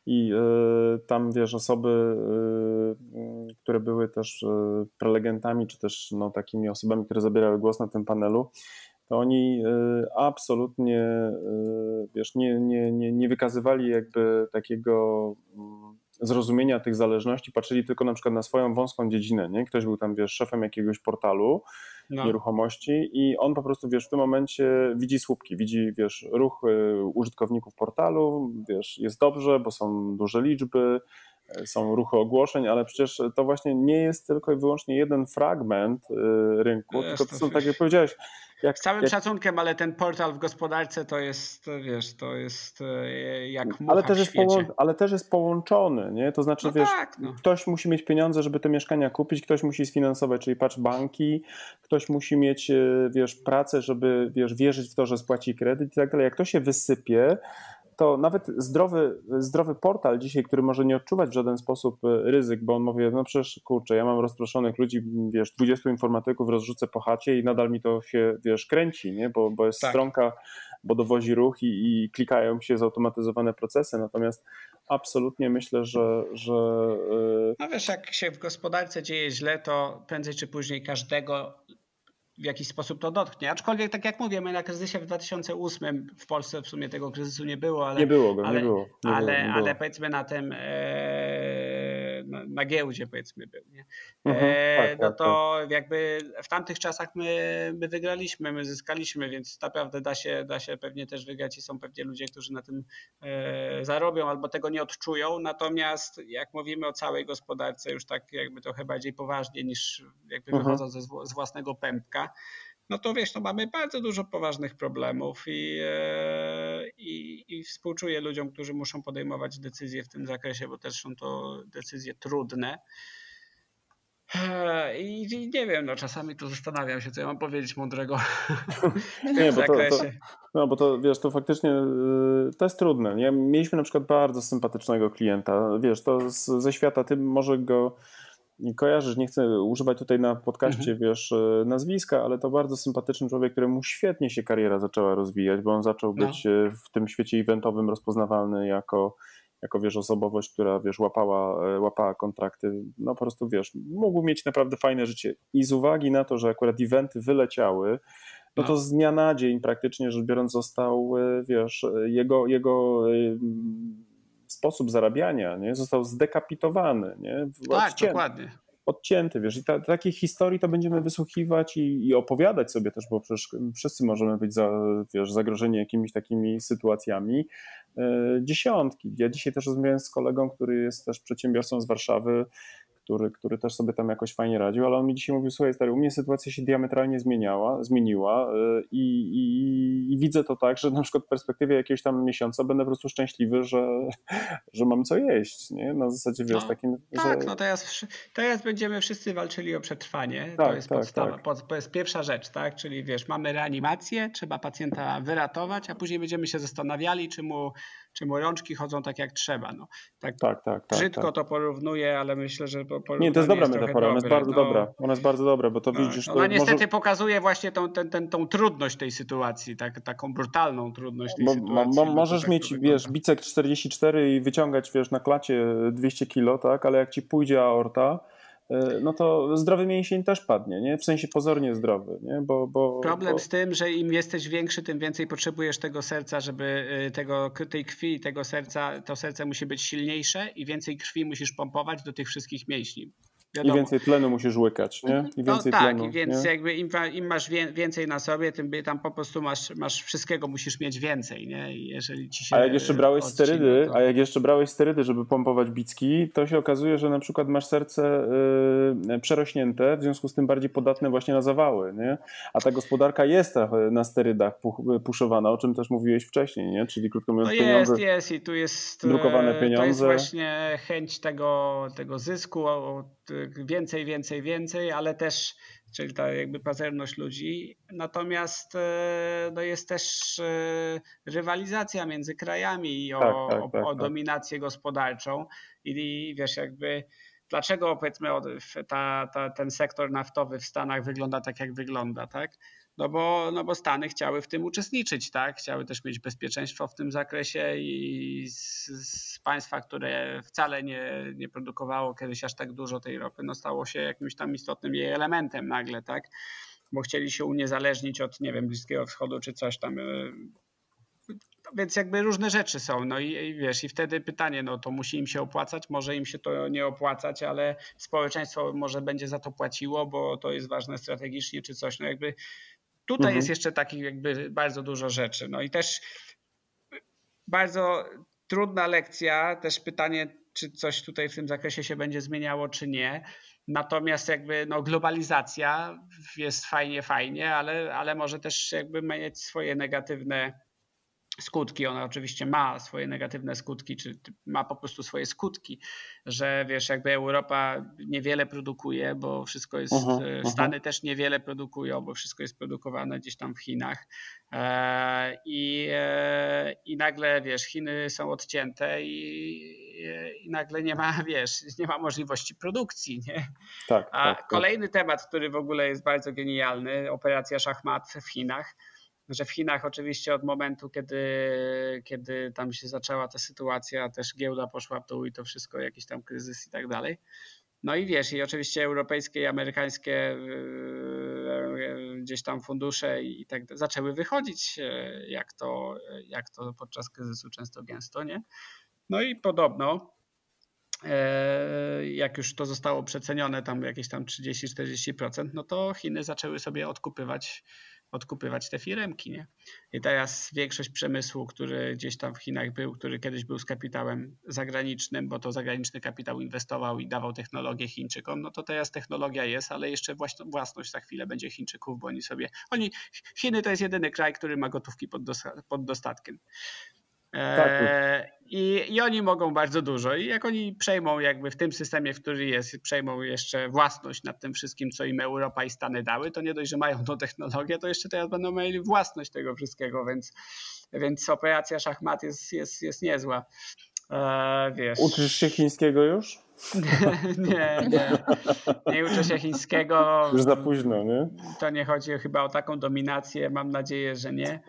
I y, tam, wiesz, osoby, y, które były też y, prelegentami, czy też no, takimi osobami, które zabierały głos na tym panelu, to oni absolutnie, wiesz, nie, nie, nie, nie wykazywali jakby takiego mm, zrozumienia tych zależności, patrzyli tylko na przykład na swoją wąską dziedzinę, nie? Ktoś był tam, wiesz, szefem jakiegoś portalu, no. nieruchomości i on po prostu, wiesz, w tym momencie widzi słupki, widzi, wiesz, ruch y, użytkowników portalu, wiesz, jest dobrze, bo są duże liczby, są ruchy ogłoszeń, ale przecież to właśnie nie jest tylko i wyłącznie jeden fragment rynku, tylko to są, tak jak powiedziałeś, jak, Z całym jak... szacunkiem, ale ten portal w gospodarce to jest, wiesz, to jest e, jak mucha ale też jest połą... Ale też jest połączony, nie? To znaczy, no wiesz, tak, no. ktoś musi mieć pieniądze, żeby te mieszkania kupić, ktoś musi sfinansować, czyli patrz banki, ktoś musi mieć, e, wiesz, pracę, żeby, wiesz, wierzyć w to, że spłaci kredyt i tak dalej. Jak to się wysypie, to nawet zdrowy, zdrowy portal dzisiaj, który może nie odczuwać w żaden sposób e, ryzyk, bo on mówi, no przecież kurczę, ja mam rozproszonych ludzi, wiesz, 20 informatyków rozrzucę po chacie i nadal mi to się, wiesz, kręci, nie? Bo, bo jest tak. stronka, bo dowozi ruch i, i klikają się zautomatyzowane procesy, natomiast absolutnie myślę, że, że... E, no wiesz, jak się w gospodarce dzieje źle, to prędzej czy później każdego w jakiś sposób to dotknie. Aczkolwiek, tak jak mówię, my na kryzysie w 2008 w Polsce w sumie tego kryzysu nie było, ale. Nie było go, ale, nie było. Nie ale, było, nie ale powiedzmy na tym. E, na, na giełdzie powiedzmy był. Nie? Mhm, e, tak, no tak, to tak. jakby w tamtych czasach my, my wygraliśmy, my zyskaliśmy, więc naprawdę da się, da się pewnie też wygrać i są pewnie ludzie, którzy na tym e, zarobią albo tego nie odczują. Natomiast jak mówimy o całej gospodarce już tak jakby trochę bardziej poważnie niż jakby mhm. wychodząc ze, z własnego pępka, no to wiesz, no mamy bardzo dużo poważnych problemów i, e, i, i współczuję ludziom, którzy muszą podejmować decyzje w tym zakresie, bo też są to decyzje trudne. E, I, nie wiem, no czasami tu zastanawiam się, co ja mam powiedzieć mądrego w tym nie, zakresie. To, to, no bo to wiesz, to faktycznie y, to jest trudne. Nie? Mieliśmy na przykład bardzo sympatycznego klienta, wiesz, to z, ze świata, ty może go kojarzysz, nie chcę używać tutaj na podcaście, mhm. wiesz, e, nazwiska, ale to bardzo sympatyczny człowiek, któremu świetnie się kariera zaczęła rozwijać, bo on zaczął no. być no. w tym świecie eventowym rozpoznawalny jako, jako wiesz, osobowość, która wiesz, łapała, e, łapała kontrakty. No po prostu wiesz, mógł mieć naprawdę fajne życie. I z uwagi na to, że akurat eventy wyleciały, no, no to z dnia na dzień praktycznie rzecz biorąc został, wiesz, jego, jego sposób zarabiania nie, został zdekapitowany. Nie? Tak, Odcięty. dokładnie odcięty, wiesz, i ta, takiej historii to będziemy wysłuchiwać i, i, opowiadać sobie też, bo przecież wszyscy możemy być za, wiesz, zagrożeni jakimiś takimi sytuacjami. Yy, dziesiątki. Ja dzisiaj też rozmawiałem z kolegą, który jest też przedsiębiorcą z Warszawy, który, który też sobie tam jakoś fajnie radził, ale on mi dzisiaj mówił, słuchaj stary, u mnie sytuacja się diametralnie zmieniała, zmieniła y, i, i, i, widzę to tak, że na przykład w perspektywie jakiegoś tam miesiąca będę po prostu szczęśliwy, że, że mam co jeść, nie? Na zasadzie, wiesz, no, takim, Tak, że... no teraz, teraz będziemy wszyscy walczyli o przetrwanie, tak, to jest tak, podstawa, tak. Pod, to jest pierwsza rzecz, tak, czyli wiesz, mamy reanimację, trzeba pacjenta wyratować, a później będziemy się zastanawiali, czy mu czy mu rączki chodzą tak jak trzeba. No, tak, tak, tak, tak brzydko tak. to porównuję, ale myślę, że Nie, to jest dobra jest metafora, ona jest bardzo no, dobra. Ona jest bardzo dobra, bo to no, widzisz. Ona niestety może... pokazuje właśnie tą, ten, ten, tą trudność tej sytuacji, tak, taką brutalną trudność tej bo, sytuacji. No możesz tak mieć, wiesz, bicek 44 i wyciągać, wiesz, na klacie 200 kilo, tak, ale jak ci pójdzie aorta, no to zdrowy mięsień też padnie, nie? w sensie pozornie zdrowy. Nie? Bo, bo, Problem bo... z tym, że im jesteś większy, tym więcej potrzebujesz tego serca, żeby y, tego, tej krwi, tego serca, to serce musi być silniejsze i więcej krwi musisz pompować do tych wszystkich mięśni. Wiadomo. I więcej tlenu musisz łykać, nie? I no więcej no tak, tlenu, więc nie? jakby im, im, masz więcej na sobie, tym tam po prostu masz, masz wszystkiego, musisz mieć więcej, nie? I jeżeli ci się a jak jeszcze brałeś odcina, sterydy, to... a jak jeszcze brałeś sterydy, żeby pompować bicki, to się okazuje, że na przykład masz serce yy, przerośnięte, w związku z tym bardziej podatne właśnie na zawały, nie? A ta gospodarka jest na sterydach puszowana, o czym też mówiłeś wcześniej, nie? Czyli krótko mówiąc, no jest, pieniądze, jest i tu jest drukowane pieniądze. To jest właśnie chęć tego, tego zysku, więcej, więcej, więcej, ale też, czyli ta jakby pazerność ludzi. Natomiast e, no jest też e, rywalizacja między krajami o, tak, tak, tak, o, o tak. dominację gospodarczą i wiesz, jakby dlaczego powiedzmy ta, ta, ten sektor naftowy w Stanach wygląda tak, jak wygląda, tak? No bo, no bo Stany chciały w tym uczestniczyć, tak? Chciały też mieć bezpieczeństwo w tym zakresie i z, z, państwa, które wcale nie, nie produkowało kiedyś aż tak dużo tej ropy, no stało się jakimś tam istotnym jej elementem nagle, tak? Bo chcieli się uniezależnić od, nie wiem, Bliskiego Wschodu czy coś tam. Więc jakby różne rzeczy są. No i, i, wiesz, i wtedy pytanie, no to musi im się opłacać, może im się to nie opłacać, ale społeczeństwo może będzie za to płaciło, bo to jest ważne strategicznie czy coś. No jakby Tutaj mhm. jest jeszcze takich jakby bardzo dużo rzeczy. No i też bardzo trudna lekcja, też pytanie, czy coś tutaj w tym zakresie się będzie zmieniało, czy nie. Natomiast jakby no, globalizacja jest fajnie, fajnie, ale, ale może też jakby mieć swoje negatywne skutki. Ona oczywiście ma swoje negatywne skutki, czy ma po prostu swoje skutki, że wiesz, jakby Europa niewiele produkuje, bo wszystko jest, uh -huh, uh -huh. Stany też niewiele produkują, bo wszystko jest produkowane gdzieś tam w Chinach. E, I, e, I nagle, wiesz, Chiny są odcięte i, i nagle nie ma, wiesz, nie ma możliwości produkcji, nie? Tak, A tak, tak. kolejny tak. temat, który w ogóle jest bardzo genialny, operacja szachmat w Chinach że w Chinach oczywiście od momentu, kiedy, kiedy tam się zaczęła ta sytuacja, też giełda poszła w dół i to wszystko, jakiś tam kryzys i tak dalej. No i wiesz, i oczywiście europejskie i amerykańskie yy, gdzieś tam fundusze i tak zaczęły wychodzić, yy, jak to, jak to podczas kryzysu często gęsto, nie? No i podobno, yy, jak już to zostało przecenione tam jakieś tam 30-40%, no to Chiny zaczęły sobie odkupywać odkupywać te firemki. Nie? I teraz większość przemysłu, który gdzieś tam w Chinach był, który kiedyś był z kapitałem zagranicznym, bo to zagraniczny kapitał inwestował i dawał technologię Chińczykom, no to teraz technologia jest, ale jeszcze własność za chwilę będzie Chińczyków, bo oni sobie, oni, Chiny to jest jedyny kraj, który ma gotówki pod, pod dostatkiem. Tak. E, I, I oni mogą bardzo dużo. I jak oni przejmą, jakby w tym systemie, w który jest, przejmą jeszcze własność nad tym wszystkim, co im Europa i Stany dały, to nie dość, że mają tą technologię, to jeszcze teraz będą mieli własność tego wszystkiego, więc, więc operacja szachmat jest, jest, jest niezła. E, wiesz. Uczysz się chińskiego już? nie, nie. Nie uczę się chińskiego. Już za późno, nie? To nie chodzi chyba o taką dominację, mam nadzieję, że nie.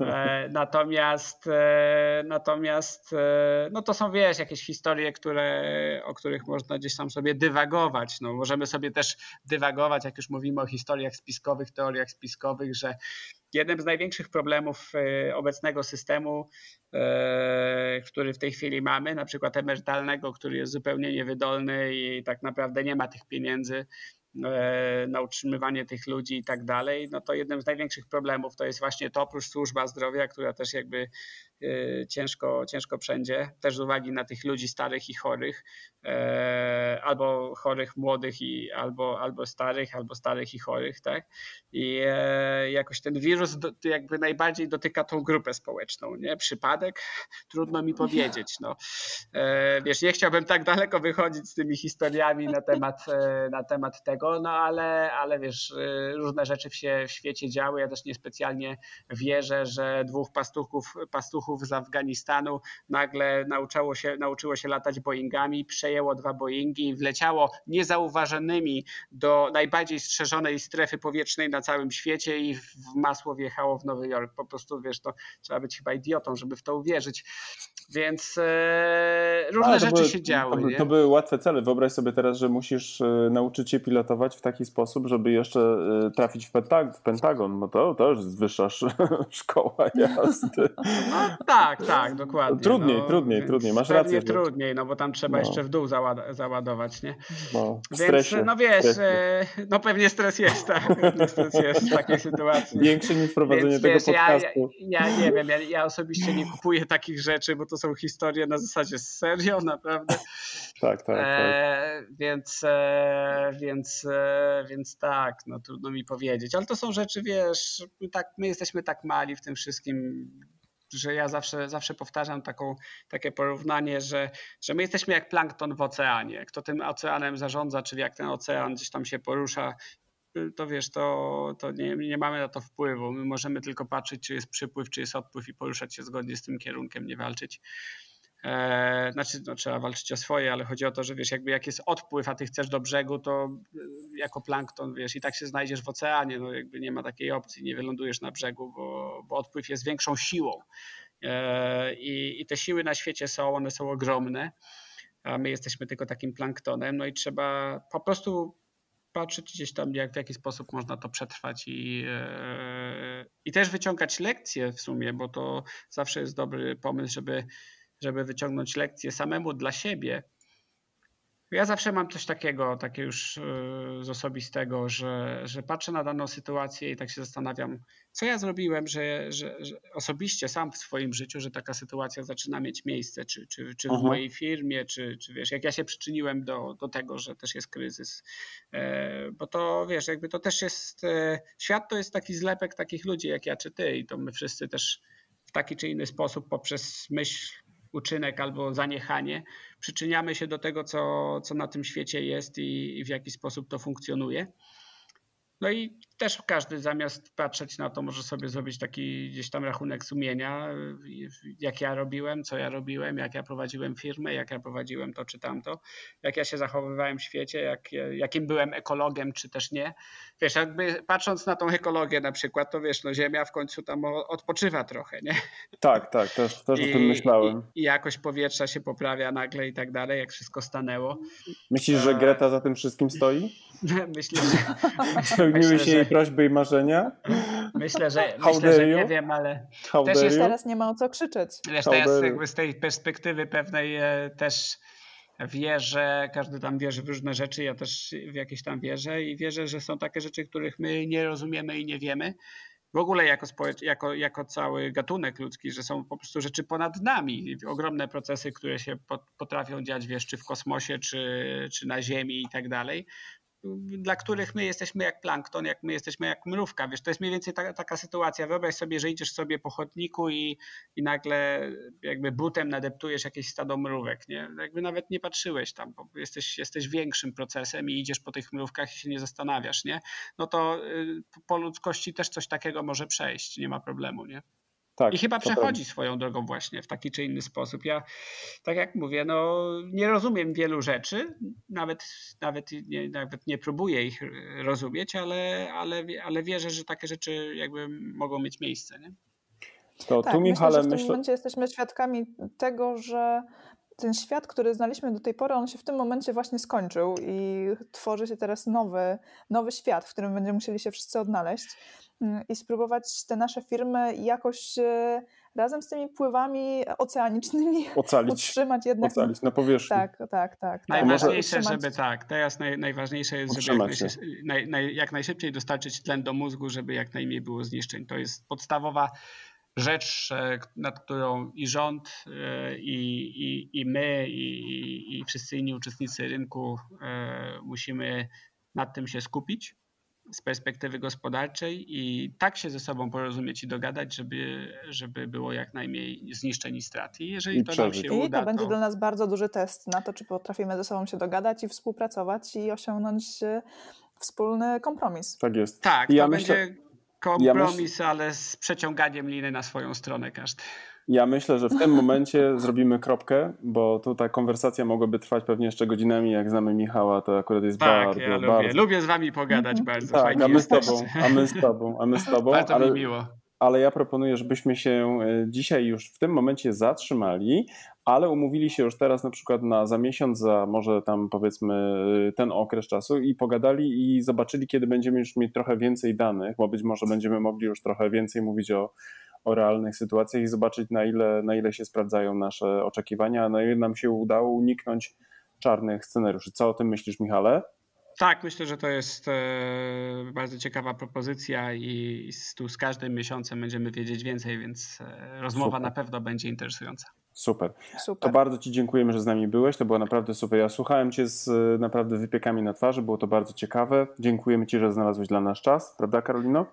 E, natomiast e, natomiast e, no to są, wiesz, jakieś historie, które, o których można gdzieś tam sobie dywagować. No, możemy sobie też dywagować, jak już mówimy o historiach spiskowych, teoriach spiskowych, że jednym z największych problemów obecnego systemu, który w tej chwili mamy, na przykład emerytalnego, który jest zupełnie wydolny i tak naprawdę nie ma tych pieniędzy e, na utrzymywanie tych ludzi i tak dalej, no to jednym z największych problemów to jest właśnie to, oprócz służba zdrowia, która też jakby ciężko, ciężko wszędzie, też z uwagi na tych ludzi starych i chorych, e, albo chorych młodych, i, albo, albo starych, albo starych i chorych, tak? I e, jakoś ten wirus jakby najbardziej dotyka tą grupę społeczną, nie? Przypadek? Trudno mi powiedzieć, no. E, wiesz, nie chciałbym tak daleko wychodzić z tymi historiami na temat, na temat tego, no ale, ale wiesz, różne rzeczy się, w świecie działy, ja też niespecjalnie wierzę, że dwóch pastuchów, pastuchów z Afganistanu nagle nauczyło się, nauczyło się latać Boeingami, przejęło dwa Boeingi i wleciało niezauważonymi do najbardziej strzeżonej strefy powietrznej na całym świecie i w masło wjechało w Nowy Jork. Po prostu wiesz, to trzeba być chyba idiotą, żeby w to uwierzyć. Więc e, różne rzeczy były, się działy. To, to, były łatwe cele. Wyobraź sobie teraz, że musisz e, nauczyć się pilotować w taki sposób, żeby jeszcze e, trafić w, Pentag w Pentagon. No to, to już jest wyższa szkoła jazdy. No, tak, tak, dokładnie. Trudniej, no, trudniej, trudniej, masz rację. Że... trudniej, no bo tam trzeba no. jeszcze w dół załad załadować, nie? No, Więc, stresie, no wiesz, stresie. no pewnie stres jest, tak, stres jest w takiej sytuacji. Większy niż prowadzenie Więc, tego wiesz, podcastu. Ja, ja, ja nie wiem, ja, ja osobiście nie kupuję takich rzeczy, bo to są historie na zasadzie serio, naprawdę. Tak, tak. tak. E, więc, e, więc, e, więc tak, no trudno mi powiedzieć, ale to są rzeczy, wiesz, tak, my jesteśmy tak mali w tym wszystkim, że ja zawsze, zawsze powtarzam taką, takie porównanie, że, że my jesteśmy jak plankton w oceanie. Kto tym oceanem zarządza, czyli jak ten ocean gdzieś tam się porusza, to wiesz, to, to nie, nie mamy na to wpływu. My możemy tylko patrzeć, czy jest przypływ, czy jest odpływ i poruszać się zgodnie z tym kierunkiem, nie walczyć. Eee, znaczy, no, trzeba walczyć o swoje, ale chodzi o to, że wiesz, jakby jak jest odpływ, a ty chcesz do brzegu, to e, jako plankton, wiesz, i tak się znajdziesz w oceanie, no jakby nie ma takiej opcji, nie wylądujesz na brzegu, bo, bo odpływ jest większą siłą. Eee, i, I te siły na świecie są, one są ogromne, a my jesteśmy tylko takim planktonem, no i trzeba po prostu patrzeć gdzieś tam, jak, w jaki sposób można to przetrwać i, e, i też wyciągać lekcje w sumie, bo to zawsze jest dobry pomysł, żeby żeby wyciągnąć lekcję samemu dla siebie, Ja zawsze mam coś takiego, takie już e, z osobistego, że, że patrzę na daną sytuację i tak się zastanawiam, co ja zrobiłem, że, że, że osobiście sam w swoim życiu, że taka sytuacja zaczyna mieć miejsce, czy, czy, czy w Mhm. mojej firmie, czy, czy wiesz, jak ja się przyczyniłem do, do tego, że też jest kryzys. E, Bo to wiesz, jakby to też jest, e, świat to jest taki zlepek takich ludzi jak ja czy ty i to my wszyscy też w taki czy inny sposób poprzez myśl, uczynek albo zaniechanie przyczyniamy się do tego, co, co na tym świecie jest i, i w jaki sposób to funkcjonuje. No i też każdy zamiast patrzeć na to, może sobie zrobić taki gdzieś tam rachunek sumienia, jak ja robiłem, co ja robiłem, jak ja prowadziłem firmę, jak ja prowadziłem to czy tamto, jak ja się zachowywałem w świecie, jak, jakim byłem ekologiem, czy też nie. Wiesz, jakby patrząc na tą ekologię na przykład, to wiesz, no Ziemia w końcu tam odpoczywa trochę, nie? Tak, tak, też, też I, o tym myślałem. I, I jakość powietrza się poprawia nagle i tak dalej, jak wszystko stanęło. Myślisz, że Greta za tym wszystkim stoi? Myślę, że. Się jej że- prośby i marzenia? Myślę, że, How myślę, że nie wiem, ale How Też jest? Teraz nie ma o co krzyczeć. teraz jakby z tej perspektywy pewnej e, też wierzę, każdy tam wierzy w różne rzeczy, ja też w jakieś tam wierzę i wierzę, że są takie rzeczy, których my nie rozumiemy i nie wiemy. W ogóle jako, społecz- jako, jako cały gatunek ludzki, że są po prostu rzeczy ponad nami, ogromne procesy, które się po- potrafią dziać, wiesz, czy w kosmosie, czy, czy na Ziemi i tak dalej, dla których my jesteśmy jak plankton, jak my jesteśmy jak mrówka, wiesz, to jest mniej więcej ta, taka sytuacja, wyobraź sobie, że idziesz sobie po chodniku i, i nagle jakby butem nadeptujesz jakieś stado mrówek, nie? Jakby nawet nie patrzyłeś tam, bo jesteś, jesteś większym procesem i idziesz po tych mrówkach i się nie zastanawiasz, nie? No to y, po ludzkości też coś takiego może przejść, nie ma problemu, nie? Tak, I chyba przechodzi swoją drogą właśnie w taki czy inny sposób. Ja, tak jak mówię, no nie rozumiem wielu rzeczy, nawet, nawet, nie, nawet nie próbuję ich rozumieć, ale, ale, ale wierzę, że takie rzeczy jakby mogą mieć miejsce. Nie? To Tak, tu, myślę, Michale, że w tym myślę, momencie jesteśmy świadkami tego, że ten świat, który znaliśmy do tej pory, on się w tym momencie właśnie skończył i tworzy się teraz nowy, nowy świat, w którym będziemy musieli się wszyscy odnaleźć i spróbować te nasze firmy jakoś e, razem z tymi pływami oceanicznymi ocalić, utrzymać jednak. ocalić na powierzchni. Tak, tak, tak. tak. Najważniejsze, Utrzymać- żeby tak, teraz naj, najważniejsze jest, żeby jak, naj, naj, jak najszybciej dostarczyć tlen do mózgu, żeby jak najmniej było zniszczeń. To jest podstawowa rzecz, e, nad którą i rząd, e, i, i, i my, i, i wszyscy inni uczestnicy rynku e, musimy nad tym się skupić z perspektywy gospodarczej i tak się ze sobą porozumieć i dogadać, żeby, żeby było jak najmniej zniszczeń i strat. I jeżeli I to nam się I uda, to będzie to... dla nas bardzo duży test na to, czy potrafimy ze sobą się dogadać i współpracować i osiągnąć e, wspólny kompromis. Tak jest. Tak, I ja to myślę- będzie kompromis, ale z przeciąganiem liny na swoją stronę każdy. Ja myślę, że w tym momencie zrobimy kropkę, bo tu ta konwersacja mogłaby trwać pewnie jeszcze godzinami. Jak znamy Michała, to akurat jest Tak, bardzo, ja lubię, bardzo. lubię z wami pogadać Mhm. bardzo. Tak, Fajnie a my z tobą, a my z tobą, a my z tobą. Bardzo ale, mi miło. ale ja proponuję, żebyśmy się e, dzisiaj już w tym momencie zatrzymali, ale umówili się już teraz na przykład na za miesiąc, za może tam powiedzmy e, ten okres czasu i pogadali i zobaczyli, kiedy będziemy już mieć trochę więcej danych, bo być może będziemy mogli już trochę więcej mówić o, o realnych sytuacjach i zobaczyć na ile, na ile się sprawdzają nasze oczekiwania, na ile nam się udało uniknąć czarnych scenariuszy. Co o tym myślisz, Michale? Tak, myślę, że to jest e, bardzo ciekawa propozycja i z, tu z każdym miesiącem będziemy wiedzieć więcej, więc e, rozmowa Super. na pewno będzie interesująca. Super. Super. To bardzo Ci dziękujemy, że z nami byłeś. To było naprawdę super. Ja słuchałem Cię z e, naprawdę wypiekami na twarzy. Było to bardzo ciekawe. Dziękujemy Ci, że znalazłeś dla nas czas. Prawda, Karolino?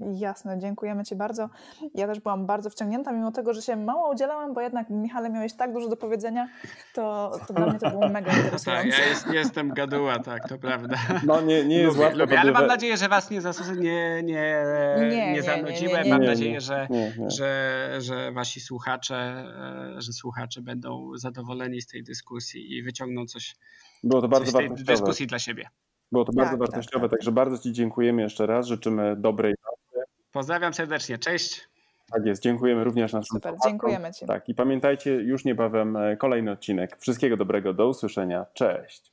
Jasne, dziękujemy Ci bardzo. Ja też byłam bardzo wciągnięta, mimo tego, że się mało udzielałam, bo jednak Michale miałeś tak dużo do powiedzenia, to, to dla mnie to było mega Tak, interesujące. ja jest, jestem gaduła, tak, to prawda. No nie, nie jest lubię, łatwo. lubię, ale mam nadzieję, że was nie, zas- nie, nie, Nie, nie, nie, nie, zanudziłem. Mam nadzieję, że, nie, nie. Że, że wasi słuchacze, e, że słuchacze będą zadowoleni z tej dyskusji i wyciągną coś, Było to coś bardzo z tej wartościowe. dyskusji dla siebie. Było to Tak, bardzo tak, wartościowe, tak. także bardzo Ci dziękujemy jeszcze raz. Życzymy dobrej. Pozdrawiam serdecznie, cześć. Tak jest. Dziękujemy również naszym Super, dziękujemy Ci. Tak, i pamiętajcie, już niebawem e, kolejny odcinek. Wszystkiego dobrego, do usłyszenia. Cześć.